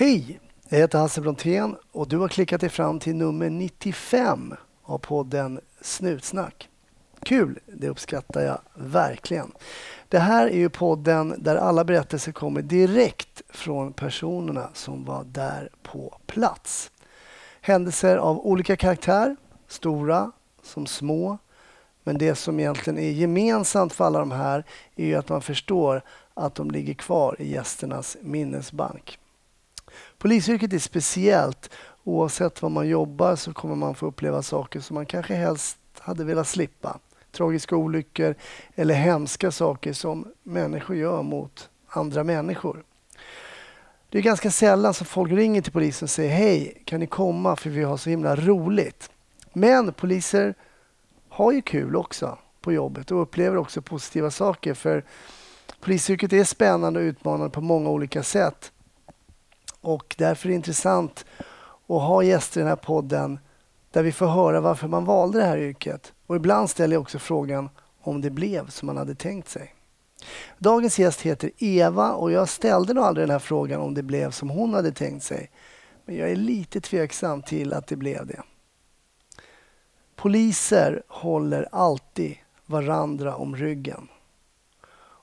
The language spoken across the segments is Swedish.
Hej! Jag heter Hasse Brontén och du har klickat dig fram till nummer 95 av podden Snutsnack. Kul, det uppskattar jag verkligen. Det här är ju podden där alla berättelser kommer direkt från personerna som var där på plats. Händelser av olika karaktär, stora som små. Men det som egentligen är gemensamt för alla de här är ju att man förstår att de ligger kvar i gästernas minnesbank. Polisyrket är speciellt. Oavsett var man jobbar så kommer man få uppleva saker som man kanske helst hade velat slippa. Tragiska olyckor eller hemska saker som människor gör mot andra människor. Det är ganska sällan som folk ringer till polisen och säger hej, kan ni komma för vi har så himla roligt. Men poliser har ju kul också på jobbet och upplever också positiva saker för polisyrket är spännande och utmanande på många olika sätt. Och därför är det intressant att ha gäster i den här podden där vi får höra varför man valde det här yrket. Och ibland ställer jag också frågan om det blev som man hade tänkt sig. Dagens gäst heter Eva och jag ställde nog aldrig den här frågan om det blev som hon hade tänkt sig. Men jag är lite tveksam till att det blev det. Poliser håller alltid varandra om ryggen.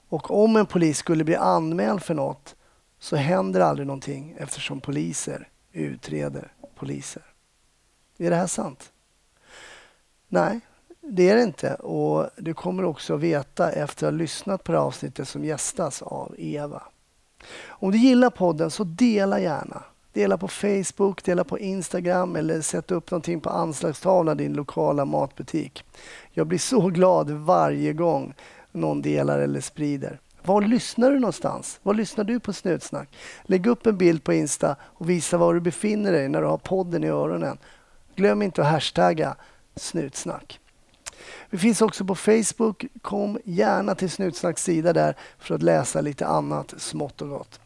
Och om en polis skulle bli anmäld för något så händer aldrig någonting eftersom poliser utreder poliser. Är det här sant? Nej, det är det inte. Och du kommer också att veta efter att ha lyssnat på det avsnittet som gästas av Eva. Om du gillar podden så dela gärna. Dela på Facebook, dela på Instagram eller sätt upp någonting på anslagstavlan i din lokala matbutik. Jag blir så glad varje gång någon delar eller sprider. Var lyssnar du någonstans? Var lyssnar du på Snutsnack? Lägg upp en bild på Insta och visa var du befinner dig när du har podden i öronen. Glöm inte att hashtagga Snutsnack. Vi finns också på Facebook. Kom gärna till Snutsnacks sida där för att läsa lite annat smått och gott.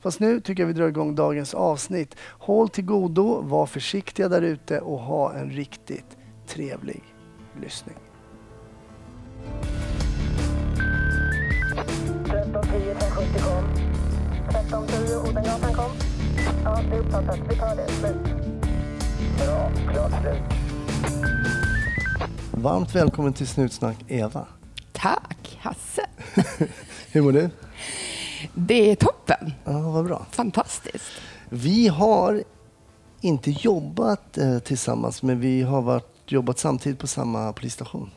Fast nu tycker jag vi drar igång dagens avsnitt. Håll till godo, var försiktiga där ute och ha en riktigt trevlig lyssning. 1310 570 kom. 1310 Odengatan kom. Ja, det är uppfattat. Vi tar det. Slut. Bra. Klart slut. Varmt välkommen till Snutsnack, Eva. Tack, Hasse. Hur mår du? Det är toppen. Ja, vad bra. Fantastiskt. Vi har inte jobbat eh, tillsammans, men vi har varit, jobbat samtidigt på samma polisstation.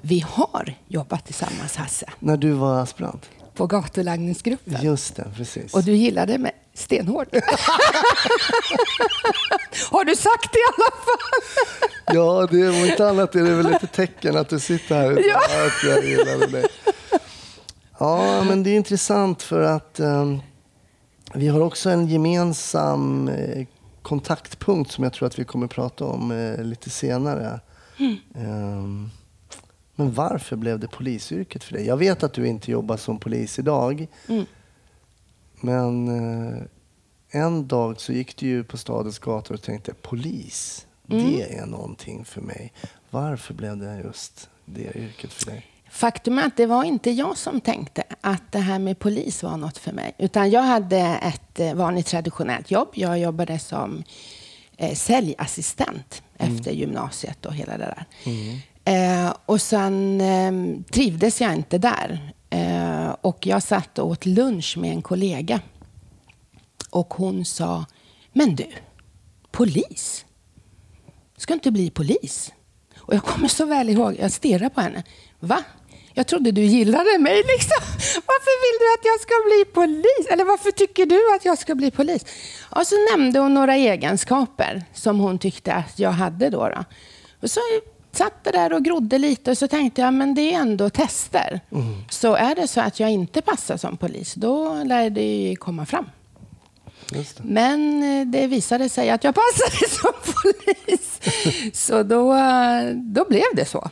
Vi har jobbat tillsammans, Hasse, När du var aspirant. På gatulangningsgruppen. Just det, precis. Och du gillade mig stenhårt. har du sagt det i alla fall? Ja, det är om inte annat är det väl ett tecken att du sitter här utan Ja. att jag gillade dig. Ja, men det är intressant för att eh, vi har också en gemensam eh, kontaktpunkt som jag tror att vi kommer prata om eh, lite senare. Eh, men varför blev det polisyrket för dig? Jag vet att du inte jobbar som polis idag. Men eh, en dag så gick du ju på stadens gator och tänkte polis, det är någonting för mig. Varför blev det just det yrket för dig? Faktum är att det var inte jag som tänkte att det här med polis var något för mig. Utan jag hade ett eh, vanligt traditionellt jobb. Jag jobbade som eh, säljassistent efter gymnasiet och hela det där. Eh, och sen eh, trivdes jag inte där. Eh, och jag satt och åt lunch med en kollega. Och hon sa, men du, polis? Ska inte bli polis? Och jag kommer så väl ihåg, jag stirrade på henne. Va? Jag trodde du gillade mig liksom. Varför vill du att jag ska bli polis? Eller varför tycker du att jag ska bli polis? Och så nämnde hon några egenskaper som hon tyckte att jag hade då. då. Och så satt där och grodde lite och så tänkte jag, men det är ändå tester. Så är det så att jag inte passar som polis, då lär det ju komma fram. Det. Men eh, det visade sig att jag passade som polis. Så då, eh, då blev det så.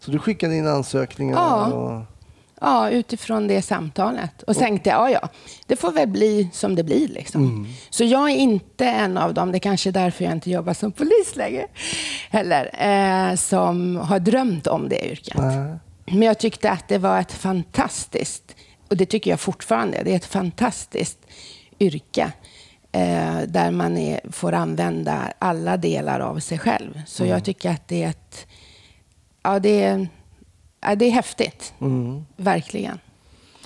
Så du skickade in ansökningar? Ja. Och, Ja, utifrån det samtalet. Och tänkte jag, ja, ja, det får väl bli som det blir. Liksom. Så jag är inte en av dem, det är kanske är därför jag inte jobbar som polis längre, heller, eh, som har drömt om det yrket. Nej. Men jag tyckte att det var ett fantastiskt, och det tycker jag fortfarande, det är ett fantastiskt yrke. Eh, där man är, får använda alla delar av sig själv. Så Mm. jag tycker att det är ett... Ja, det är, det är häftigt. Mm. Verkligen.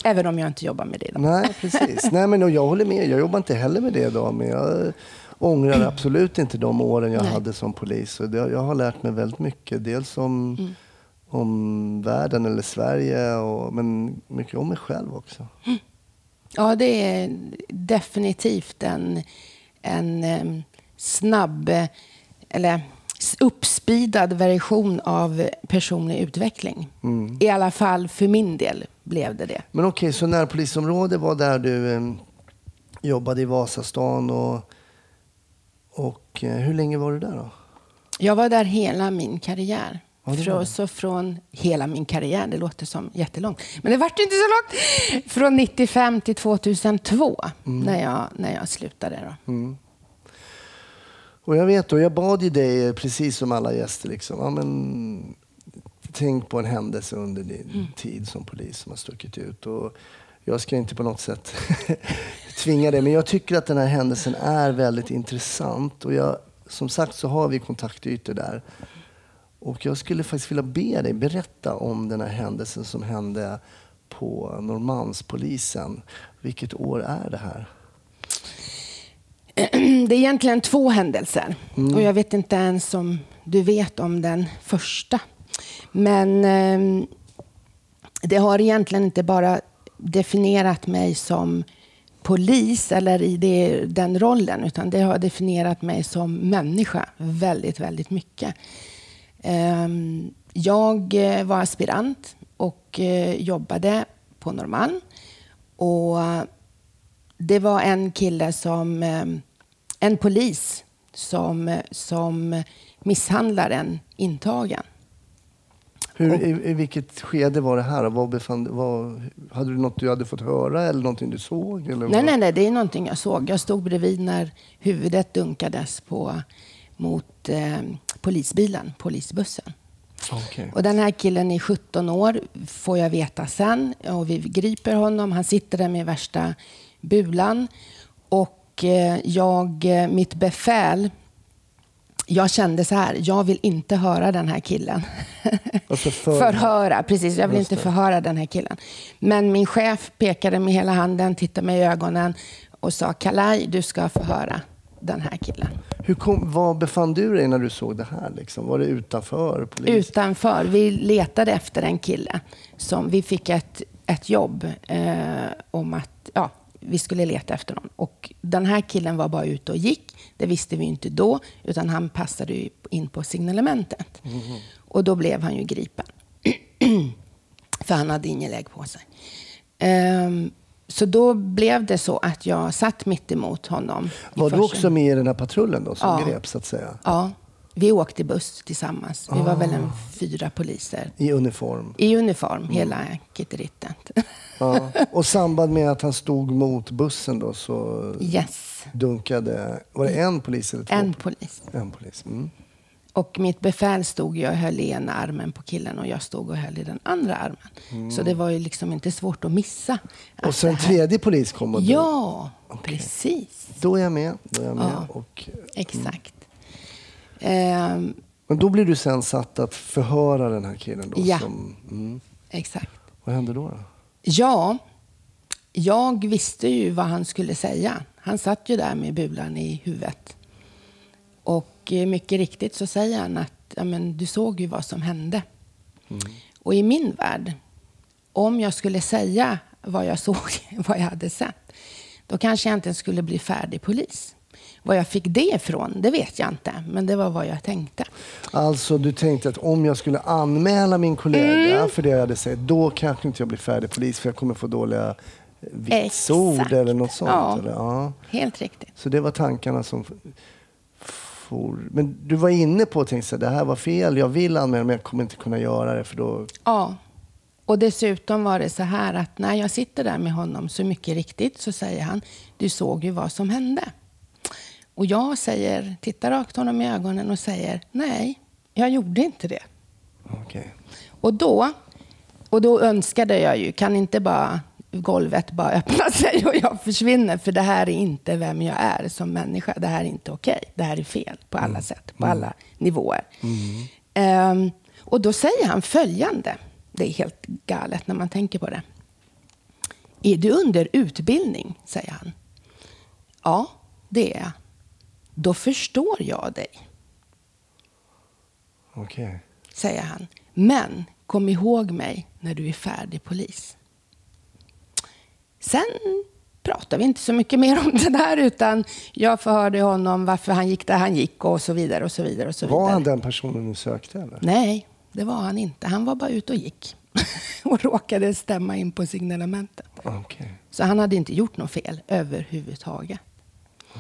Även om jag inte jobbar med det idag. Nej, precis. Nej, men jag håller med. Jag jobbar inte heller med det idag, men jag ångrar absolut inte de åren jag Nej. hade som polis. Och jag har lärt mig väldigt mycket. Dels om, Mm. om världen eller Sverige, och, men mycket om mig själv också. Ja, det är definitivt en, en snabb, eh, eller uppspeedad version av personlig utveckling. Mm. I alla fall för min del blev det det. Men okej, så närpolisområde var där du eh, jobbade i Vasastan och, och eh, hur länge var du där då? Jag var där hela min karriär. Ja, så från hela min karriär, det låter som jättelångt. Men det vart inte så långt. Från 95 till 2002 Mm. när, jag, när jag slutade. Då. Och jag vet då, jag bad ju dig eh, precis som alla gäster liksom. Ja, men, tänk på en händelse under din Mm. tid som polis som har stuckit ut. Och jag ska inte på något sätt tvinga dig, men jag tycker att den här händelsen är väldigt intressant. Och jag, som sagt så har vi kontaktytor där. Och jag skulle faktiskt vilja be dig berätta om den här händelsen som hände på Norrmalmspolisen. Vilket år är det här? Det är egentligen två händelser. Mm. Och jag vet inte ens om du vet om den första. Men ehm, det har egentligen inte bara definierat mig som polis eller i det, den rollen, utan det har definierat mig som människa väldigt, väldigt mycket. Ehm, Jag eh, var aspirant och eh, jobbade på Norrmalm. Och det var en kille som, eh, en polis som, som misshandlar en intagen. Hur, i, I vilket skede var det här? Vad befann, vad, hade du något du hade fått höra eller någonting du såg? Eller Nej, vad? nej, nej, det är någonting jag såg. Jag stod bredvid när huvudet dunkades på, mot eh, polisbilen, polisbussen. Okej. Och den här killen är 17 år, får jag veta sen. Och vi griper honom. Han sitter där med värsta bulan. Och eh, jag, eh, mitt befäl, jag kände så här, jag vill inte höra den här killen. Alltså för- Förhöra, precis. Jag vill inte förhöra den här killen. Men min chef pekade med hela handen, tittade mig i ögonen och sa, Kalaj, du ska förhöra den här killen. Hur kom, var befann du dig när du såg det här? Liksom? Var det utanför polis? Utanför. Vi letade efter en kille. Som vi fick ett, ett jobb eh, om att ja, vi skulle leta efter någon. Och den här killen var bara ute och gick. Det visste vi inte då, utan han passade in på signalementet. Och då blev han ju gripen. För han hade ingen lägg på sig. Ehm, så då blev det så att jag satt mitt emot honom. var du också med i den här patrullen då, som Ja. greps så att säga? Ja, vi åkte buss tillsammans. Vi var väl en Ah. fyra poliser. I uniform? I uniform, hela kitterittet. Ja. Och samband med att han stod mot bussen då så Yes, dunkade... Var det en polis eller två? en polis. En polis. Mm. Och mitt befäl stod och höll i ena armen på killen och jag stod och höll i den andra armen. Så det var ju liksom inte svårt att missa. att Och så en det här- tredje polis kom och Ja, precis. Då är jag med. Då är jag med. Ja. Och, Exakt. Ehm, men då blir du sen satt att förhöra den här killen då? Ja. Som, mm. exakt. Vad hände då? då? Ja, jag visste ju vad han skulle säga. Han satt ju där med bulan i huvudet. Och eh, mycket riktigt så säger han att ja, men, du såg ju vad som hände. Och i min värld, om jag skulle säga vad jag såg, vad jag hade sett, då kanske jag inte skulle bli färdig polis. Var jag fick det ifrån, det vet jag inte. Men det var vad jag tänkte. Alltså du tänkte att om jag skulle anmäla min kollega Mm. för det jag hade sett, då kanske inte jag blir färdig polis för jag kommer få dåliga vitsord Exakt. eller något sånt? Ja. Eller? Ja. Helt riktigt. Så det var tankarna som for. Men du var inne på att det här var fel, jag vill anmäla men jag kommer inte kunna göra det för då... Ja. Och dessutom var det så här att när jag sitter där med honom så mycket riktigt så säger han, du såg ju vad som hände. Och jag säger, tittar rakt honom i ögonen och säger, nej, jag gjorde inte det. Okej. Och då, och då önskade jag ju, kan inte bara golvet bara öppnar sig och jag försvinner. För det här är inte vem jag är som människa. Det här är inte okej. Det här är fel på alla sätt, på alla nivåer. Ehm, och då säger han följande. Det är helt galet när man tänker på det. Är du under utbildning? säger han. Ja, det är jag. Då förstår jag dig, Okej. säger han. Men kom ihåg mig när du är färdig polis. Sen pratar vi inte så mycket mer om det där, utan jag förhörde honom varför han gick där han gick och så vidare. och så vidare och så Var vidare. han den personen du sökte eller? Nej, det var han inte. Han var bara ute och gick och råkade stämma in på signalementet. Okej. Så han hade inte gjort något fel överhuvudtaget.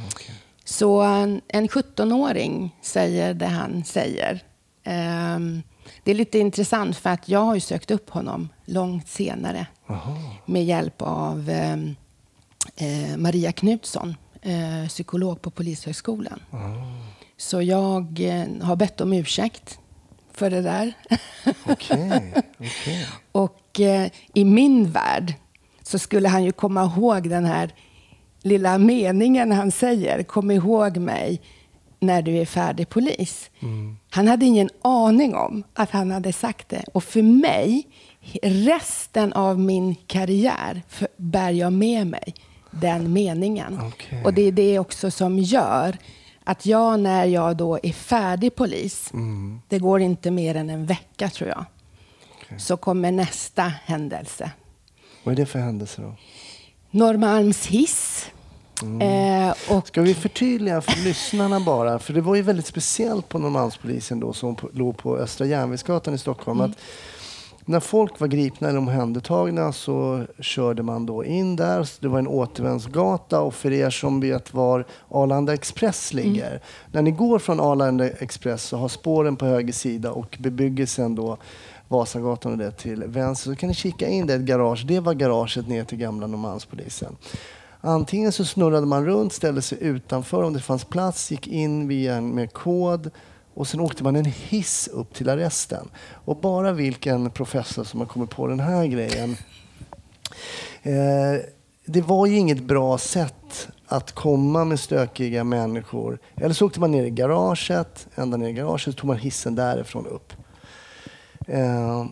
okej. Så en en 17-åring säger det han säger. Ehm, det är lite intressant för att jag har sökt upp honom långt senare Jaha. med hjälp av ehm, eh, Maria Knutsson, eh, psykolog på Polishögskolan. Så jag eh, har bett om ursäkt för det där. Okej. Okej. Och eh, i min värld så skulle han ju komma ihåg den här lilla meningen han säger. Kom ihåg mig när du är färdig polis. Han hade ingen aning om att han hade sagt det. Och för mig, resten av min karriär, för, bär jag med mig den meningen. Okej. Och det är det också som gör att jag, när jag då är färdig polis, det går inte mer än en vecka tror jag, så kommer nästa händelse. Vad är det för händelse då? Norrmalms hiss. Eh, och, Ska vi förtydliga för lyssnarna bara? För det var ju väldigt speciellt på Norrmalmspolisen då som på- låg på Östra Järnvägsgatan i Stockholm. Att när folk var gripna eller omhändertagna så körde man då in där. Det var en återvändsgata och för er som vet var Arlanda Express ligger. När ni går från Arlanda Express så har spåren på höger sida och bebyggelsen då Vasagatan och det till vänster. Så kan ni kika in det, ett garage. Det var garaget ner till gamla Norrmalmspolisen. Antingen så snurrade man runt, ställde sig utanför om det fanns plats, gick in via en med kod och sen åkte man en hiss upp till arresten. Och bara vilken professor som har kommit på den här grejen. Eh, det var ju inget bra sätt att komma med stökiga människor. Eller så åkte man ner i garaget, ända ner i garaget, så tog man hissen därifrån upp. Eh,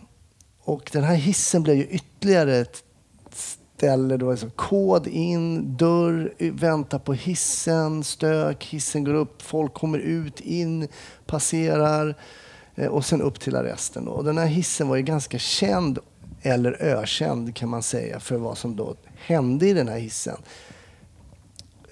och den här hissen blev ju ytterligare ett ställe. Det var liksom kod in, dörr, eh, vänta på hissen, stök, hissen går upp, folk kommer ut, in, passerar eh, och sen upp till arresten. Och den här hissen var ju ganska känd, eller ökänd kan man säga, för vad som då hände i den här hissen.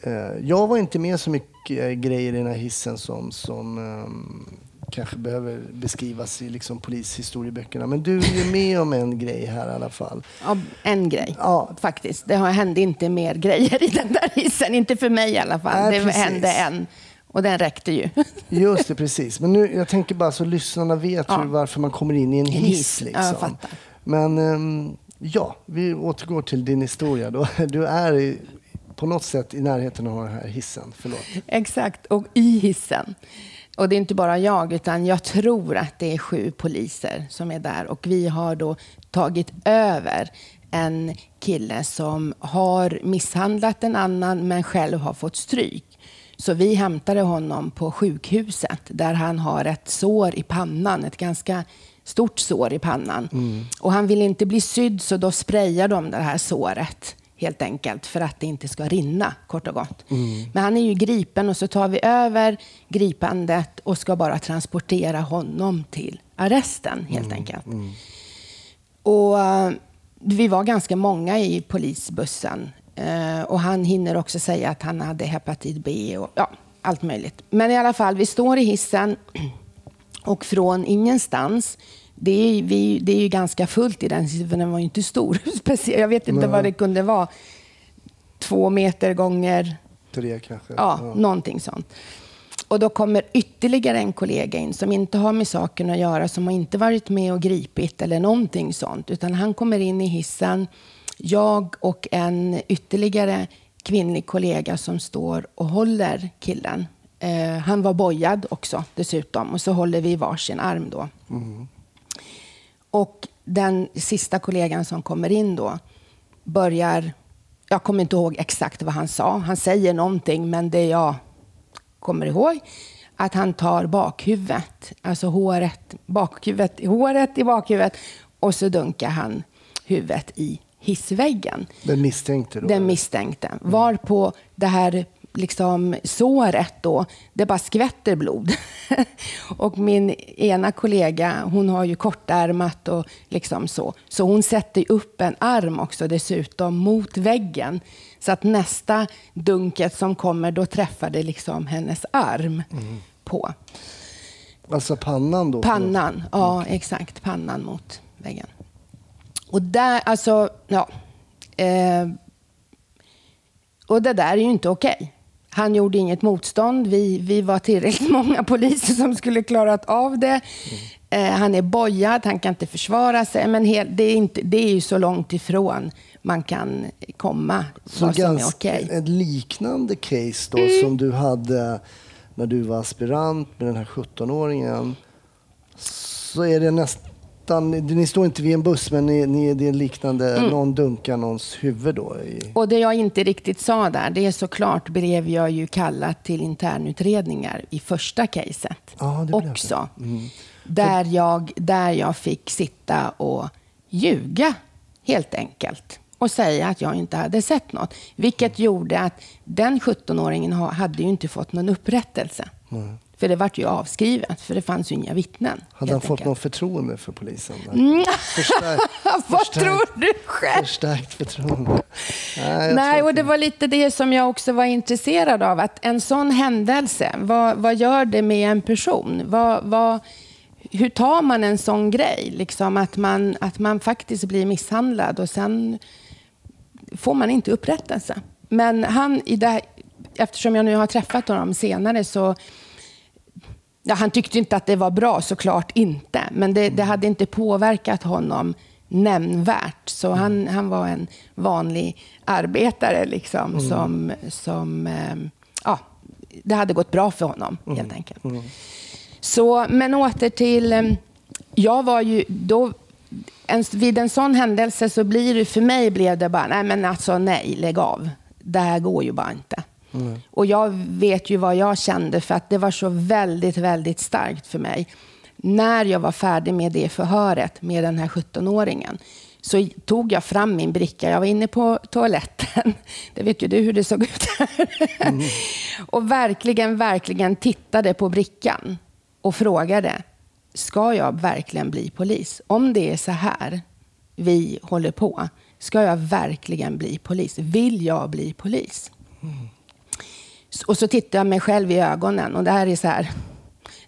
Eh, jag var inte med så mycket eh, grejer i den här hissen som, som ehm, kanske behöver beskrivas i liksom polishistorieböckerna. Men du är med om en grej här i alla fall. ja, en grej, Ja. faktiskt. Det hände inte mer grejer i den där hissen. Inte för mig i alla fall. Nej, det precis. hände en. Och den räckte ju. Just det, precis. Men nu, jag tänker bara så lyssnarna vet Ja. hur, varför man kommer in i en En hiss. hiss, ja, Liksom. jag fattar. Men ehm, ja, vi återgår till din historia. Då. Du är i, på något sätt i närheten av den här hissen. Förlåt. Exakt, och i hissen. Och det är inte bara jag, utan jag tror att det är sju poliser som är där. Och vi har då tagit över en kille som har misshandlat en annan, men själv har fått stryk. Så vi hämtade honom på sjukhuset där han har ett sår i pannan, ett ganska stort sår i pannan. Och han vill inte bli sydd, så då sprayar de det här såret helt enkelt för att det inte ska rinna, kort och gott. Men han är ju gripen och så tar vi över gripandet och ska bara transportera honom till arresten, helt enkelt. Och eh, vi var ganska många i polisbussen. Eh, och han hinner också säga att han hade hepatit B och ja, allt möjligt. Men i alla fall, vi står i hissen och från ingenstans det är, vi, det är ju ganska fullt i den för den var ju inte stor. Jag vet inte Nej. vad det kunde vara. Två meter gånger Tre kanske. Ja, någonting sånt. Och då kommer ytterligare en kollega in som inte har med saken att göra, som har inte varit med och gripit eller någonting sånt. Utan han kommer in i hissen, jag och en ytterligare kvinnlig kollega som står och håller killen. Eh, han var bojad också dessutom och så håller vi varsin arm då. Och den sista kollegan som kommer in då börjar... Jag kommer inte ihåg exakt vad han sa. Han säger någonting, men det jag kommer ihåg att han tar bakhuvudet, alltså håret, bakhuvudet, håret i bakhuvudet och så dunkar han huvudet i hissväggen. Den misstänkte då? Den misstänkte. Varpå det här liksom såret då, det bara skvätter blod. och min ena kollega, hon har ju kortärmat och liksom så. Så hon sätter upp en arm också dessutom mot väggen. Så att nästa dunket som kommer, då träffar det liksom hennes arm på. Alltså pannan då? Pannan, ja exakt. Pannan mot väggen. Och där, alltså, ja. Eh, och det där är ju inte okej. Han gjorde inget motstånd. Vi, vi var tillräckligt många poliser som skulle klarat av det. Eh, han är bojad, han kan inte försvara sig. Men hel, det, är inte, det är ju så långt ifrån man kan komma Så vad som är okej. ett liknande case då Mm. som du hade när du var aspirant med den här 17-åringen. Så är det nästan, ni står inte vid en buss men ni, ni, det är liknande, Mm. någon dunkar någons huvud då. I, Och det jag inte riktigt sa där, det är såklart blev jag ju kallad till internutredningar i första caset det. också. Där, jag, där jag fick sitta och ljuga helt enkelt och säga att jag inte hade sett något. Vilket gjorde att den 17-åringen ha- hade ju inte fått någon upprättelse. För det vart ju avskrivet, för det fanns ju inga vittnen. hade han fått enkelt. någon förtroende för polisen? Förstärkt, Vad förstärkt- tror du själv? Förstärkt förtroende. Nej, Nej, och det var lite det som jag också var intresserad av. Att en sån händelse, vad, vad gör det med en person? Vad, vad, hur tar man en sån grej? Liksom att, man, att man faktiskt blir misshandlad och sen får man inte upprättelse. Men han, i det, eftersom jag nu har träffat honom senare så Ja, han tyckte inte att det var bra, såklart inte. Men det, det hade inte påverkat honom nämnvärt. Så han, han var en vanlig arbetare liksom, som, som eh, ja, det hade gått bra för honom helt enkelt. Så, men åter till, eh, jag var ju då, en, vid en sån händelse så blir det, för mig blev det bara, nej men alltså nej, lägg av. Det här går ju bara inte. Och jag vet ju vad jag kände för att det var så väldigt, väldigt starkt för mig. När jag var färdig med det förhöret med den här 17-åringen så tog jag fram min bricka. Jag var inne på toaletten. Det vet ju du hur det såg ut här. Och verkligen, verkligen tittade på brickan och frågade, ska jag verkligen bli polis? Om det är så här vi håller på, ska jag verkligen bli polis? Vill jag bli polis? Och så tittade jag mig själv i ögonen och det här är så här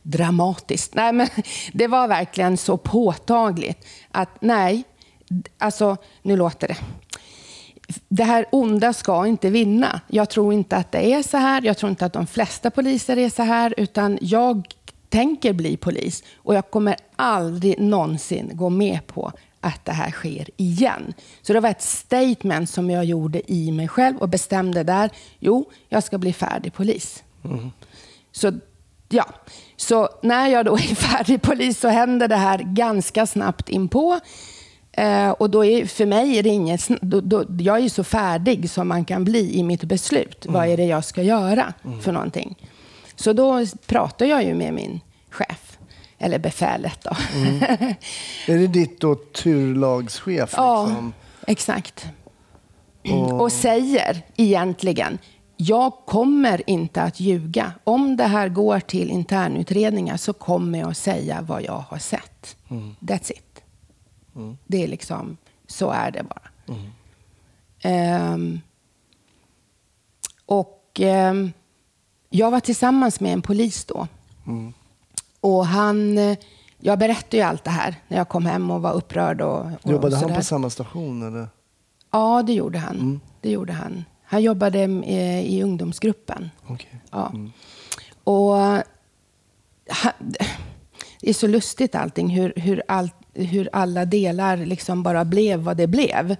dramatiskt. Nej, men det var verkligen så påtagligt att nej, alltså nu låter det. Det här onda ska inte vinna. Jag tror inte att det är så här. Jag tror inte att de flesta poliser är så här, utan jag tänker bli polis och jag kommer aldrig någonsin gå med på att det här sker igen. Så det var ett statement som jag gjorde i mig själv och bestämde där, jo, jag ska bli färdig polis. Så ja, så när jag då är färdig polis så händer det här ganska snabbt inpå. Eh, och då är, för mig är det inget, då, då, jag är så färdig som man kan bli i mitt beslut. Vad är det jag ska göra för någonting? Så då pratar jag ju med min chef, eller befälet då. Är det ditt då turlagschef? Ja, Liksom? exakt. Och säger egentligen, jag kommer inte att ljuga. Om det här går till internutredningar så kommer jag att säga vad jag har sett. That's it. Det är liksom, så är det bara. Ehm, och ehm, jag var tillsammans med en polis då. Och han, eh, jag berättade ju allt det här när jag kom hem och var upprörd. Och, och Jobbade han på samma station? Eller? Ja, det gjorde han. Det gjorde han. Han jobbade eh, i ungdomsgruppen. Okej. Ja. Och han, det är så lustigt allting, hur, hur, all, hur alla delar liksom bara blev vad det blev.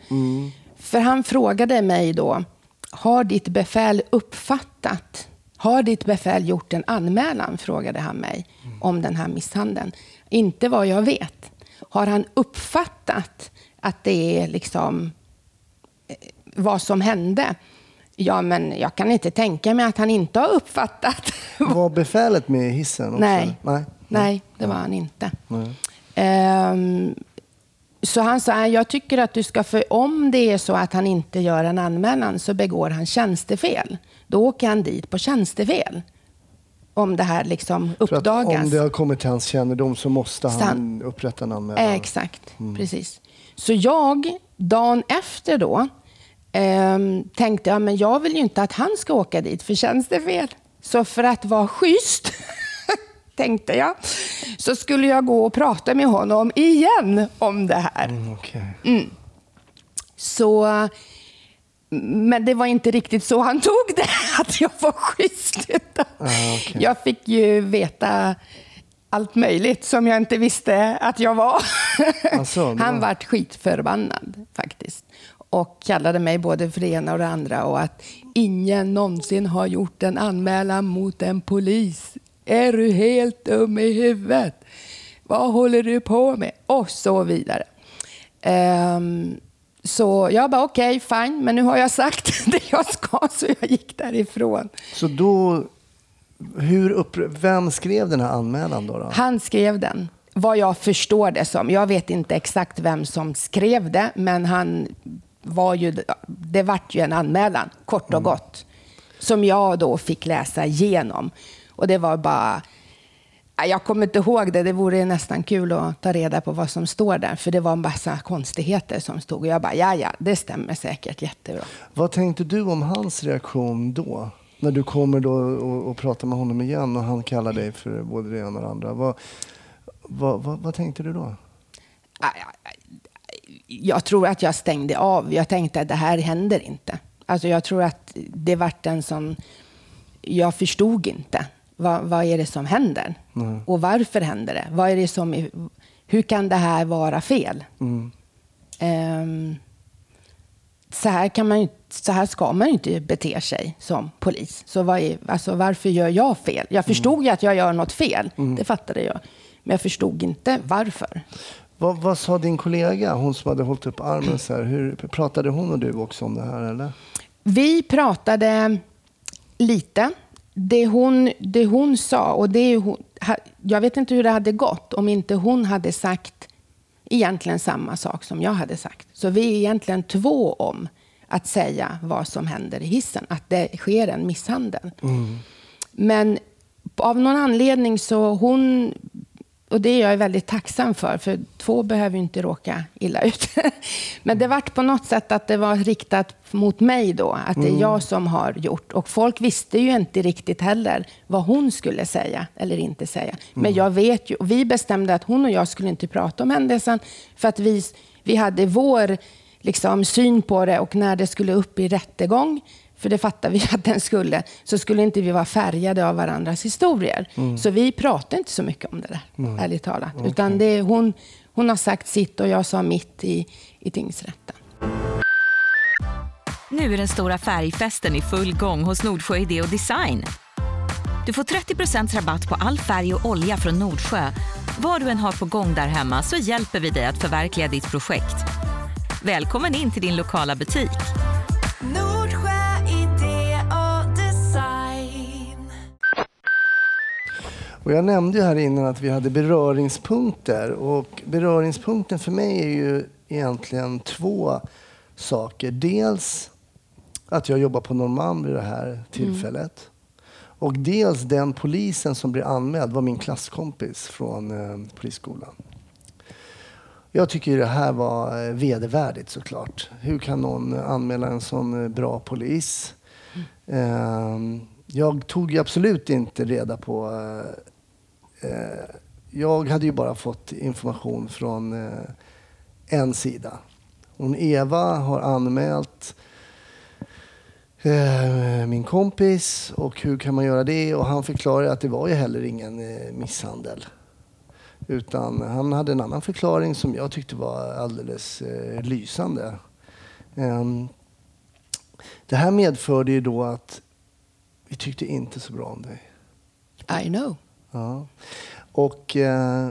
För han frågade mig då, har ditt befäl uppfattat, har ditt befäl gjort en anmälan, frågade han mig, om den här misshandeln. Inte vad jag vet. Har han uppfattat att det är liksom eh, vad som hände. Ja, men jag kan inte tänka mig att han inte har uppfattat. Var befälet med i hissen också? Nej. Nej, Nej, det var han inte. Nej. Ehm, så han sa, jag tycker att du ska, för om det är så att han inte gör en anmälan så begår han tjänstefel. Då åker han dit på tjänstefel. Om det här liksom För uppdagas. om det har kommit till hans kännedom så måste han Stan- upprätta en anmälan. Eh, Exakt, precis. Så jag, dagen efter då, ehm, tänkte jag, men jag vill ju inte att han ska åka dit för tjänstefel. Så för att vara schysst, tänkte jag, så skulle jag gå och prata med honom igen om det här. Mm, okej. Så, men det var inte riktigt så han tog det, att jag var schysst. Utan Ah, okej. Jag fick ju veta allt möjligt som jag inte visste att jag var. Alltså, han var- vart skitförbannad faktiskt. Och kallade mig både för det ena och det andra och att ingen någonsin har gjort en anmälan mot en polis. Är du helt dum i huvudet? Vad håller du på med? Och så vidare. Ehm, så jag bara okej, fine, men nu har jag sagt det jag ska så jag gick därifrån. Så då, hur upp, vem skrev den här anmälan då? då? Han skrev den, vad jag förstår det som. Jag vet inte exakt vem som skrev det, men han var ju, det vart ju en anmälan, kort och gott, som jag då fick läsa igenom. Och det var bara... Nej, Jag kommer inte ihåg det. Det vore nästan kul att ta reda på vad som står där. För det var en massa konstigheter som stod. Och jag bara, ja, ja, det stämmer säkert jättebra. Vad tänkte du om hans reaktion då? När du kommer då och, och pratar med honom igen och han kallar dig för både det ena och det andra. Vad, vad, vad, vad tänkte du då? jag tror att jag stängde av. Jag tänkte att det här händer inte. Alltså jag tror att det vart en sån... Jag förstod inte. Vad, vad är det som händer? Och varför händer det? Vad är det som hur kan det här vara fel? Ehm, så, här kan man ju, så här ska man ju inte bete sig som polis. Så vad är, alltså varför gör jag fel? Jag förstod ju att jag gör något fel. Det fattade jag. Men jag förstod inte varför. Vad, vad sa din kollega, hon som hade hållit upp armen så här? Hur, pratade hon och du också om det här eller? Vi pratade lite. Det hon, det hon sa, och det är hon, jag vet inte hur det hade gått om inte hon hade sagt egentligen samma sak som jag hade sagt. Så vi är egentligen två om att säga vad som händer i hissen, att det sker en misshandel. Men av någon anledning så hon, och det är jag väldigt tacksam för, för två behöver ju inte råka illa ut. Men det vart på något sätt att det var riktat mot mig då, att det är jag som har gjort. Och folk visste ju inte riktigt heller vad hon skulle säga eller inte säga. Men jag vet ju, och vi bestämde att hon och jag skulle inte prata om händelsen, för att vi, vi hade vår liksom, syn på det och när det skulle upp i rättegång, för det fattade vi att den skulle, så skulle inte vi vara färgade av varandras historier. Så vi pratade inte så mycket om det där, ärligt talat. Utan det, hon, hon har sagt sitt och jag sa mitt i, i tingsrätten. Nu är den stora färgfesten i full gång hos Nordsjö Idé och Design. Du får 30% rabatt på all färg och olja från Nordsjö. Vad du än har på gång där hemma så hjälper vi dig att förverkliga ditt projekt. Välkommen in till din lokala butik. Och jag nämnde ju här innan att vi hade beröringspunkter. Och beröringspunkten för mig är ju egentligen två saker. Dels att jag jobbar på Norrmalm vid det här tillfället. Och dels den polisen som blir anmäld var min klasskompis från eh, polisskolan. Jag tycker ju det här var eh, vedervärdigt såklart. Hur kan någon anmäla en sån eh, bra polis? Ehm, jag tog ju absolut inte reda på eh, jag hade ju bara fått information från eh, en sida. Hon Eva har anmält eh, min kompis och hur kan man göra det? Och han förklarade att det var ju heller ingen eh, misshandel. Utan han hade en annan förklaring som jag tyckte var alldeles eh, lysande. Ehm, det här medförde ju då att vi tyckte inte så bra om dig. I know. Ja. Och eh,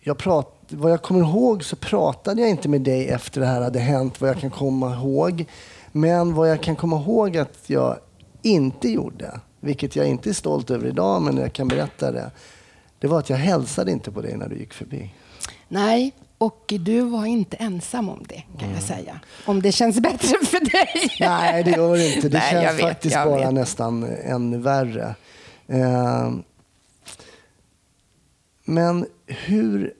jag prat, vad jag kommer ihåg så pratade jag inte med dig efter det här hade hänt, vad jag kan komma ihåg. Men vad jag kan komma ihåg att jag inte gjorde, vilket jag inte är stolt över idag, men jag kan berätta det. Det var att jag hälsade inte på dig när du gick förbi. Nej, och du var inte ensam om det kan jag säga. Om det känns bättre för dig. Nej, det gör det inte. Det Nej, känns vet, faktiskt bara vet. nästan ännu värre. Eh, men hur,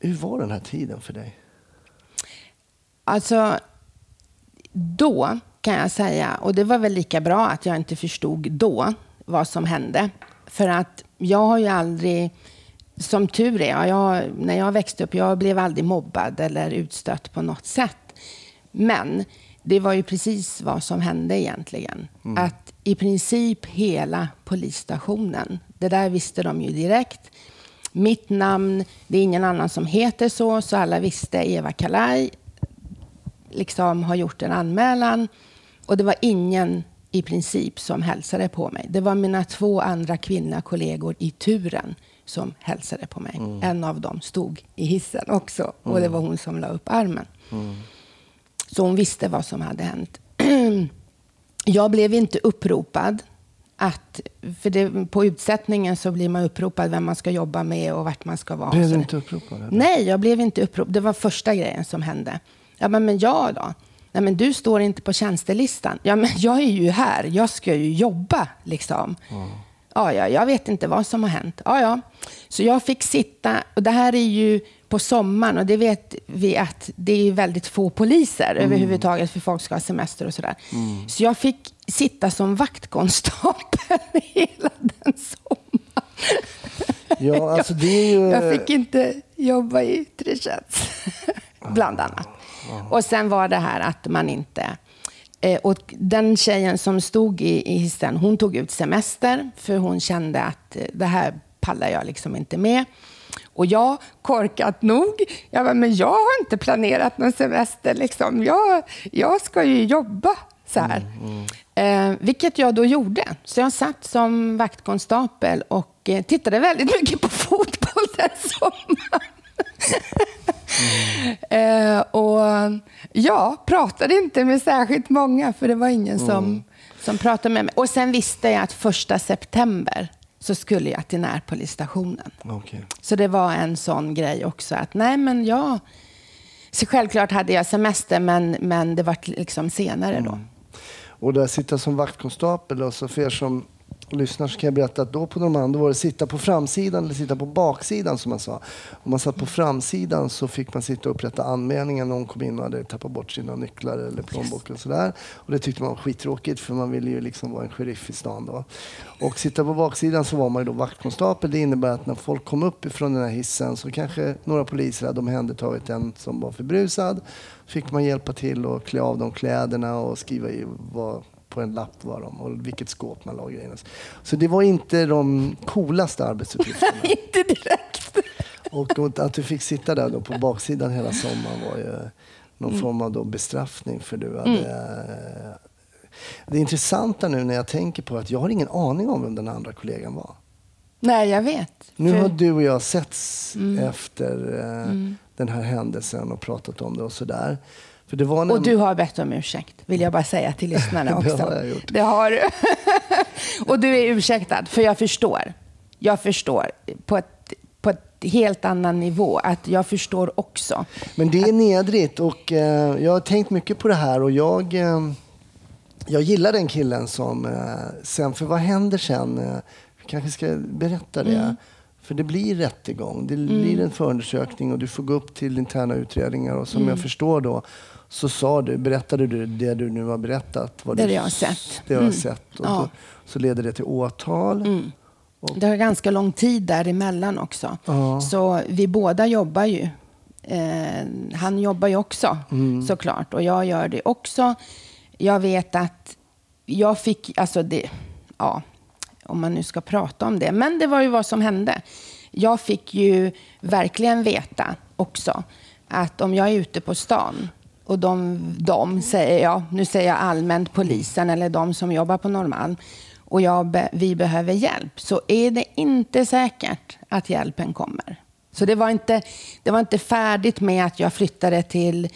hur var den här tiden för dig? Alltså, då kan jag säga, och det var väl lika bra att jag inte förstod då vad som hände. För att jag har ju aldrig, som tur är, jag, när jag växte upp, jag blev aldrig mobbad eller utstött på något sätt. Men det var ju precis vad som hände egentligen. Att i princip hela polisstationen, det där visste de ju direkt. Mitt namn, det är ingen annan som heter så, så alla visste Eva Kalaj liksom har gjort en anmälan. Och det var ingen i princip som hälsade på mig. Det var mina två andra kvinnliga kollegor i turen som hälsade på mig. En av dem stod i hissen också och det var hon som la upp armen. Så hon visste vad som hade hänt. Jag blev inte uppropad. Att, för det, på utsättningen så blir man uppropad vem man ska jobba med och vart man ska vara. Blev du inte uppropad? eller? Nej, jag blev inte uppropad. Det var första grejen som hände. Ja, men, men jag då? Nej, men du står inte på tjänstelistan. Ja, men jag är ju här. Jag ska ju jobba, liksom. Ja, ja, jag vet inte vad som har hänt. Ja, ja. Så jag fick sitta, och det här är ju på sommaren och det vet vi att det är väldigt få poliser överhuvudtaget för folk ska ha semester och sådär. Så jag fick sitta som vaktkonstapel hela den sommaren. Ja, alltså det är ju... Jag fick inte jobba i yttre tjänst, bland annat. Och sen var det här att man inte... Eh, och den tjejen som stod i, i hissen, hon tog ut semester för hon kände att eh, det här pallar jag liksom inte med. Och jag, korkat nog, jag bara, men jag har inte planerat någon semester. Liksom. Jag, jag ska ju jobba så här. Eh, vilket jag då gjorde. Så jag satt som vaktkonstapel och eh, tittade väldigt mycket på fotboll den sommaren. eh, och ja, pratade inte med särskilt många, för det var ingen som, som pratade med mig. Och sen visste jag att första september så skulle jag till närpolisstationen. Okej. Så det var en sån grej också. att nej men jag... Så självklart hade jag semester, men, men det var liksom senare då. Och där sitta som vaktkonstapel, och så för er som lyssnar så kan jag berätta att då på Normand var det sitta på framsidan eller sitta på baksidan som man sa. Om man satt på framsidan så fick man sitta och upprätta anmälningar när någon kom in och hade tappat bort sina nycklar eller plånbok och sådär. Och det tyckte man var skittråkigt för man ville ju liksom vara en sheriff i stan då. Och sitta på baksidan så var man ju då vaktkonstapel. Det innebär att när folk kom upp ifrån den här hissen så kanske några poliser hade omhändertagit en som var förbrusad. Fick man hjälpa till och klä av dem kläderna och skriva i vad på en lapp var de och vilket skåp man la grejerna. Så det var inte de coolaste arbetsuppgifterna. Inte direkt. och att du fick sitta där då på baksidan hela sommaren var ju någon form av då bestraffning för du hade... Det intressanta nu när jag tänker på att jag har ingen aning om vem den andra kollegan var. Nej, jag vet. Nu För- har du och jag setts efter eh, den här händelsen och pratat om det och sådär. För det var Och näm- du har bett om ursäkt, vill jag bara säga till lyssnarna Det också. har jag gjort. Det har du. och du är ursäktad, för jag förstår. Jag förstår på ett, på ett helt annan nivå att jag förstår också. Men det är nedrigt och eh, jag har tänkt mycket på det här och jag, eh, jag gillar den killen som eh, sen, för vad händer sen? Eh, vi kanske ska berätta det. Mm. För det blir rättegång, det blir en förundersökning och du får gå upp till interna utredningar och som Mm. jag förstår då så sa du, berättade du det du nu har berättat? Vad Det du, jag har sett. Det jag Mm. sett. Och Ja. då, så leder det till åtal. Det har ganska lång tid däremellan också. Ja. Så vi båda jobbar ju. Eh, han jobbar ju också såklart och jag gör det också. Jag vet att jag fick, alltså det, ja, om man nu ska prata om det, men det var ju vad som hände. Jag fick ju verkligen veta också att om jag är ute på stan och de, de säger jag, nu säger jag allmänt polisen eller de som jobbar på Norrmalm och jag be, vi behöver hjälp så är det inte säkert att hjälpen kommer. Så det var inte, det var inte färdigt med att jag flyttade till,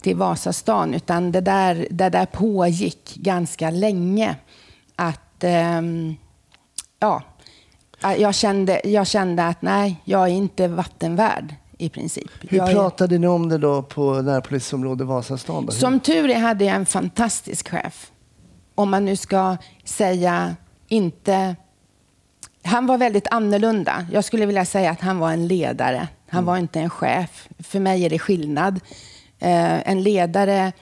till Vasastan, utan det där, det där pågick ganska länge. Att, ehm, ja, jag kände, jag kände att nej, jag är inte vattenvärd i princip. Hur jag är- pratade ni om det då på närpolisområde Vasastan? Då? Som tur är hade jag en fantastisk chef. Om man nu ska säga inte... Han var väldigt annorlunda. Jag skulle vilja säga att han var en ledare. Han var inte en chef. För mig är det skillnad. Eh, en ledare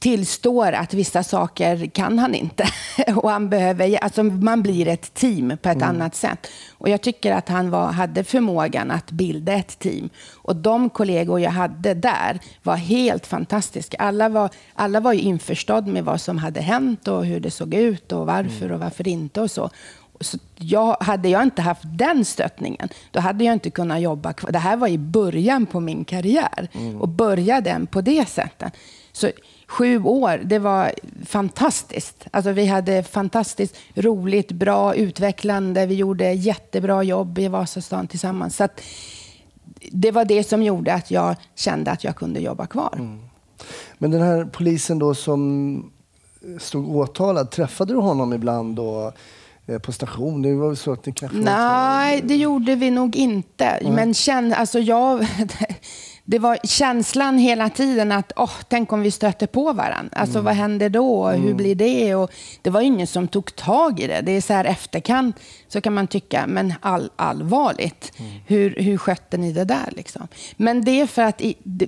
tillstår att vissa saker kan han inte. Och han behöver, alltså man blir ett team på ett annat sätt. Och jag tycker att han var, hade förmågan att bilda ett team. Och de kollegor jag hade där var helt fantastiska. Alla var, alla var ju införstådd med vad som hade hänt och hur det såg ut och varför och varför inte och så. Så jag, hade jag inte haft den stöttningen, då hade jag inte kunnat jobba kvar. Det här var i början på min karriär och börja den på det sättet. Så sju år, det var fantastiskt. Alltså vi hade fantastiskt roligt, bra, utvecklande. Vi gjorde jättebra jobb i Vasastan tillsammans. Så det var det som gjorde att jag kände att jag kunde jobba kvar. Men den här polisen då som stod åtalad, träffade du honom ibland eh, på station? Det var så att ni kanske... Nej, det gjorde vi nog inte. Men känn, alltså jag, det var känslan hela tiden att åh, tänk om vi stöter på varandra. Alltså vad händer då? Hur blir det? Och det var ingen som tog tag i det. Det är så här efterkant så kan man tycka, men all, allvarligt. Hur, hur skötte ni det där liksom? Men det är för att i, det,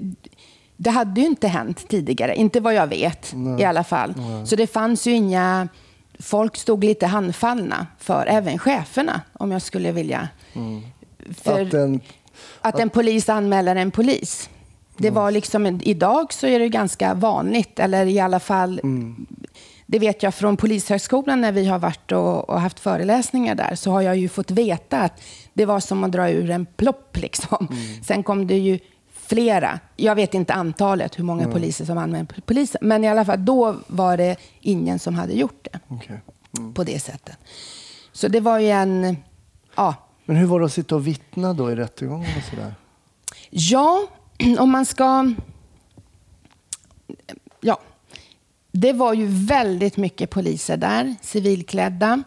det hade ju inte hänt tidigare. Inte vad jag vet i alla fall. Så det fanns ju inga... Folk stod lite handfallna för även cheferna, om jag skulle vilja. För Att en, att en polis anmäler en polis. Det var liksom, idag så är det ganska vanligt, eller i alla fall, det vet jag från Polishögskolan när vi har varit och, och haft föreläsningar där, så har jag ju fått veta att det var som att dra ur en plopp. Liksom. Sen kom det ju flera, jag vet inte antalet, hur många poliser som anmälde polisen, men i alla fall då var det ingen som hade gjort det Okej. på det sättet. Så det var ju en, ja, Men hur var det att sitta och vittna då i rättegången och sådär? Ja, om man ska... Ja, det var ju väldigt mycket poliser där, civilklädda.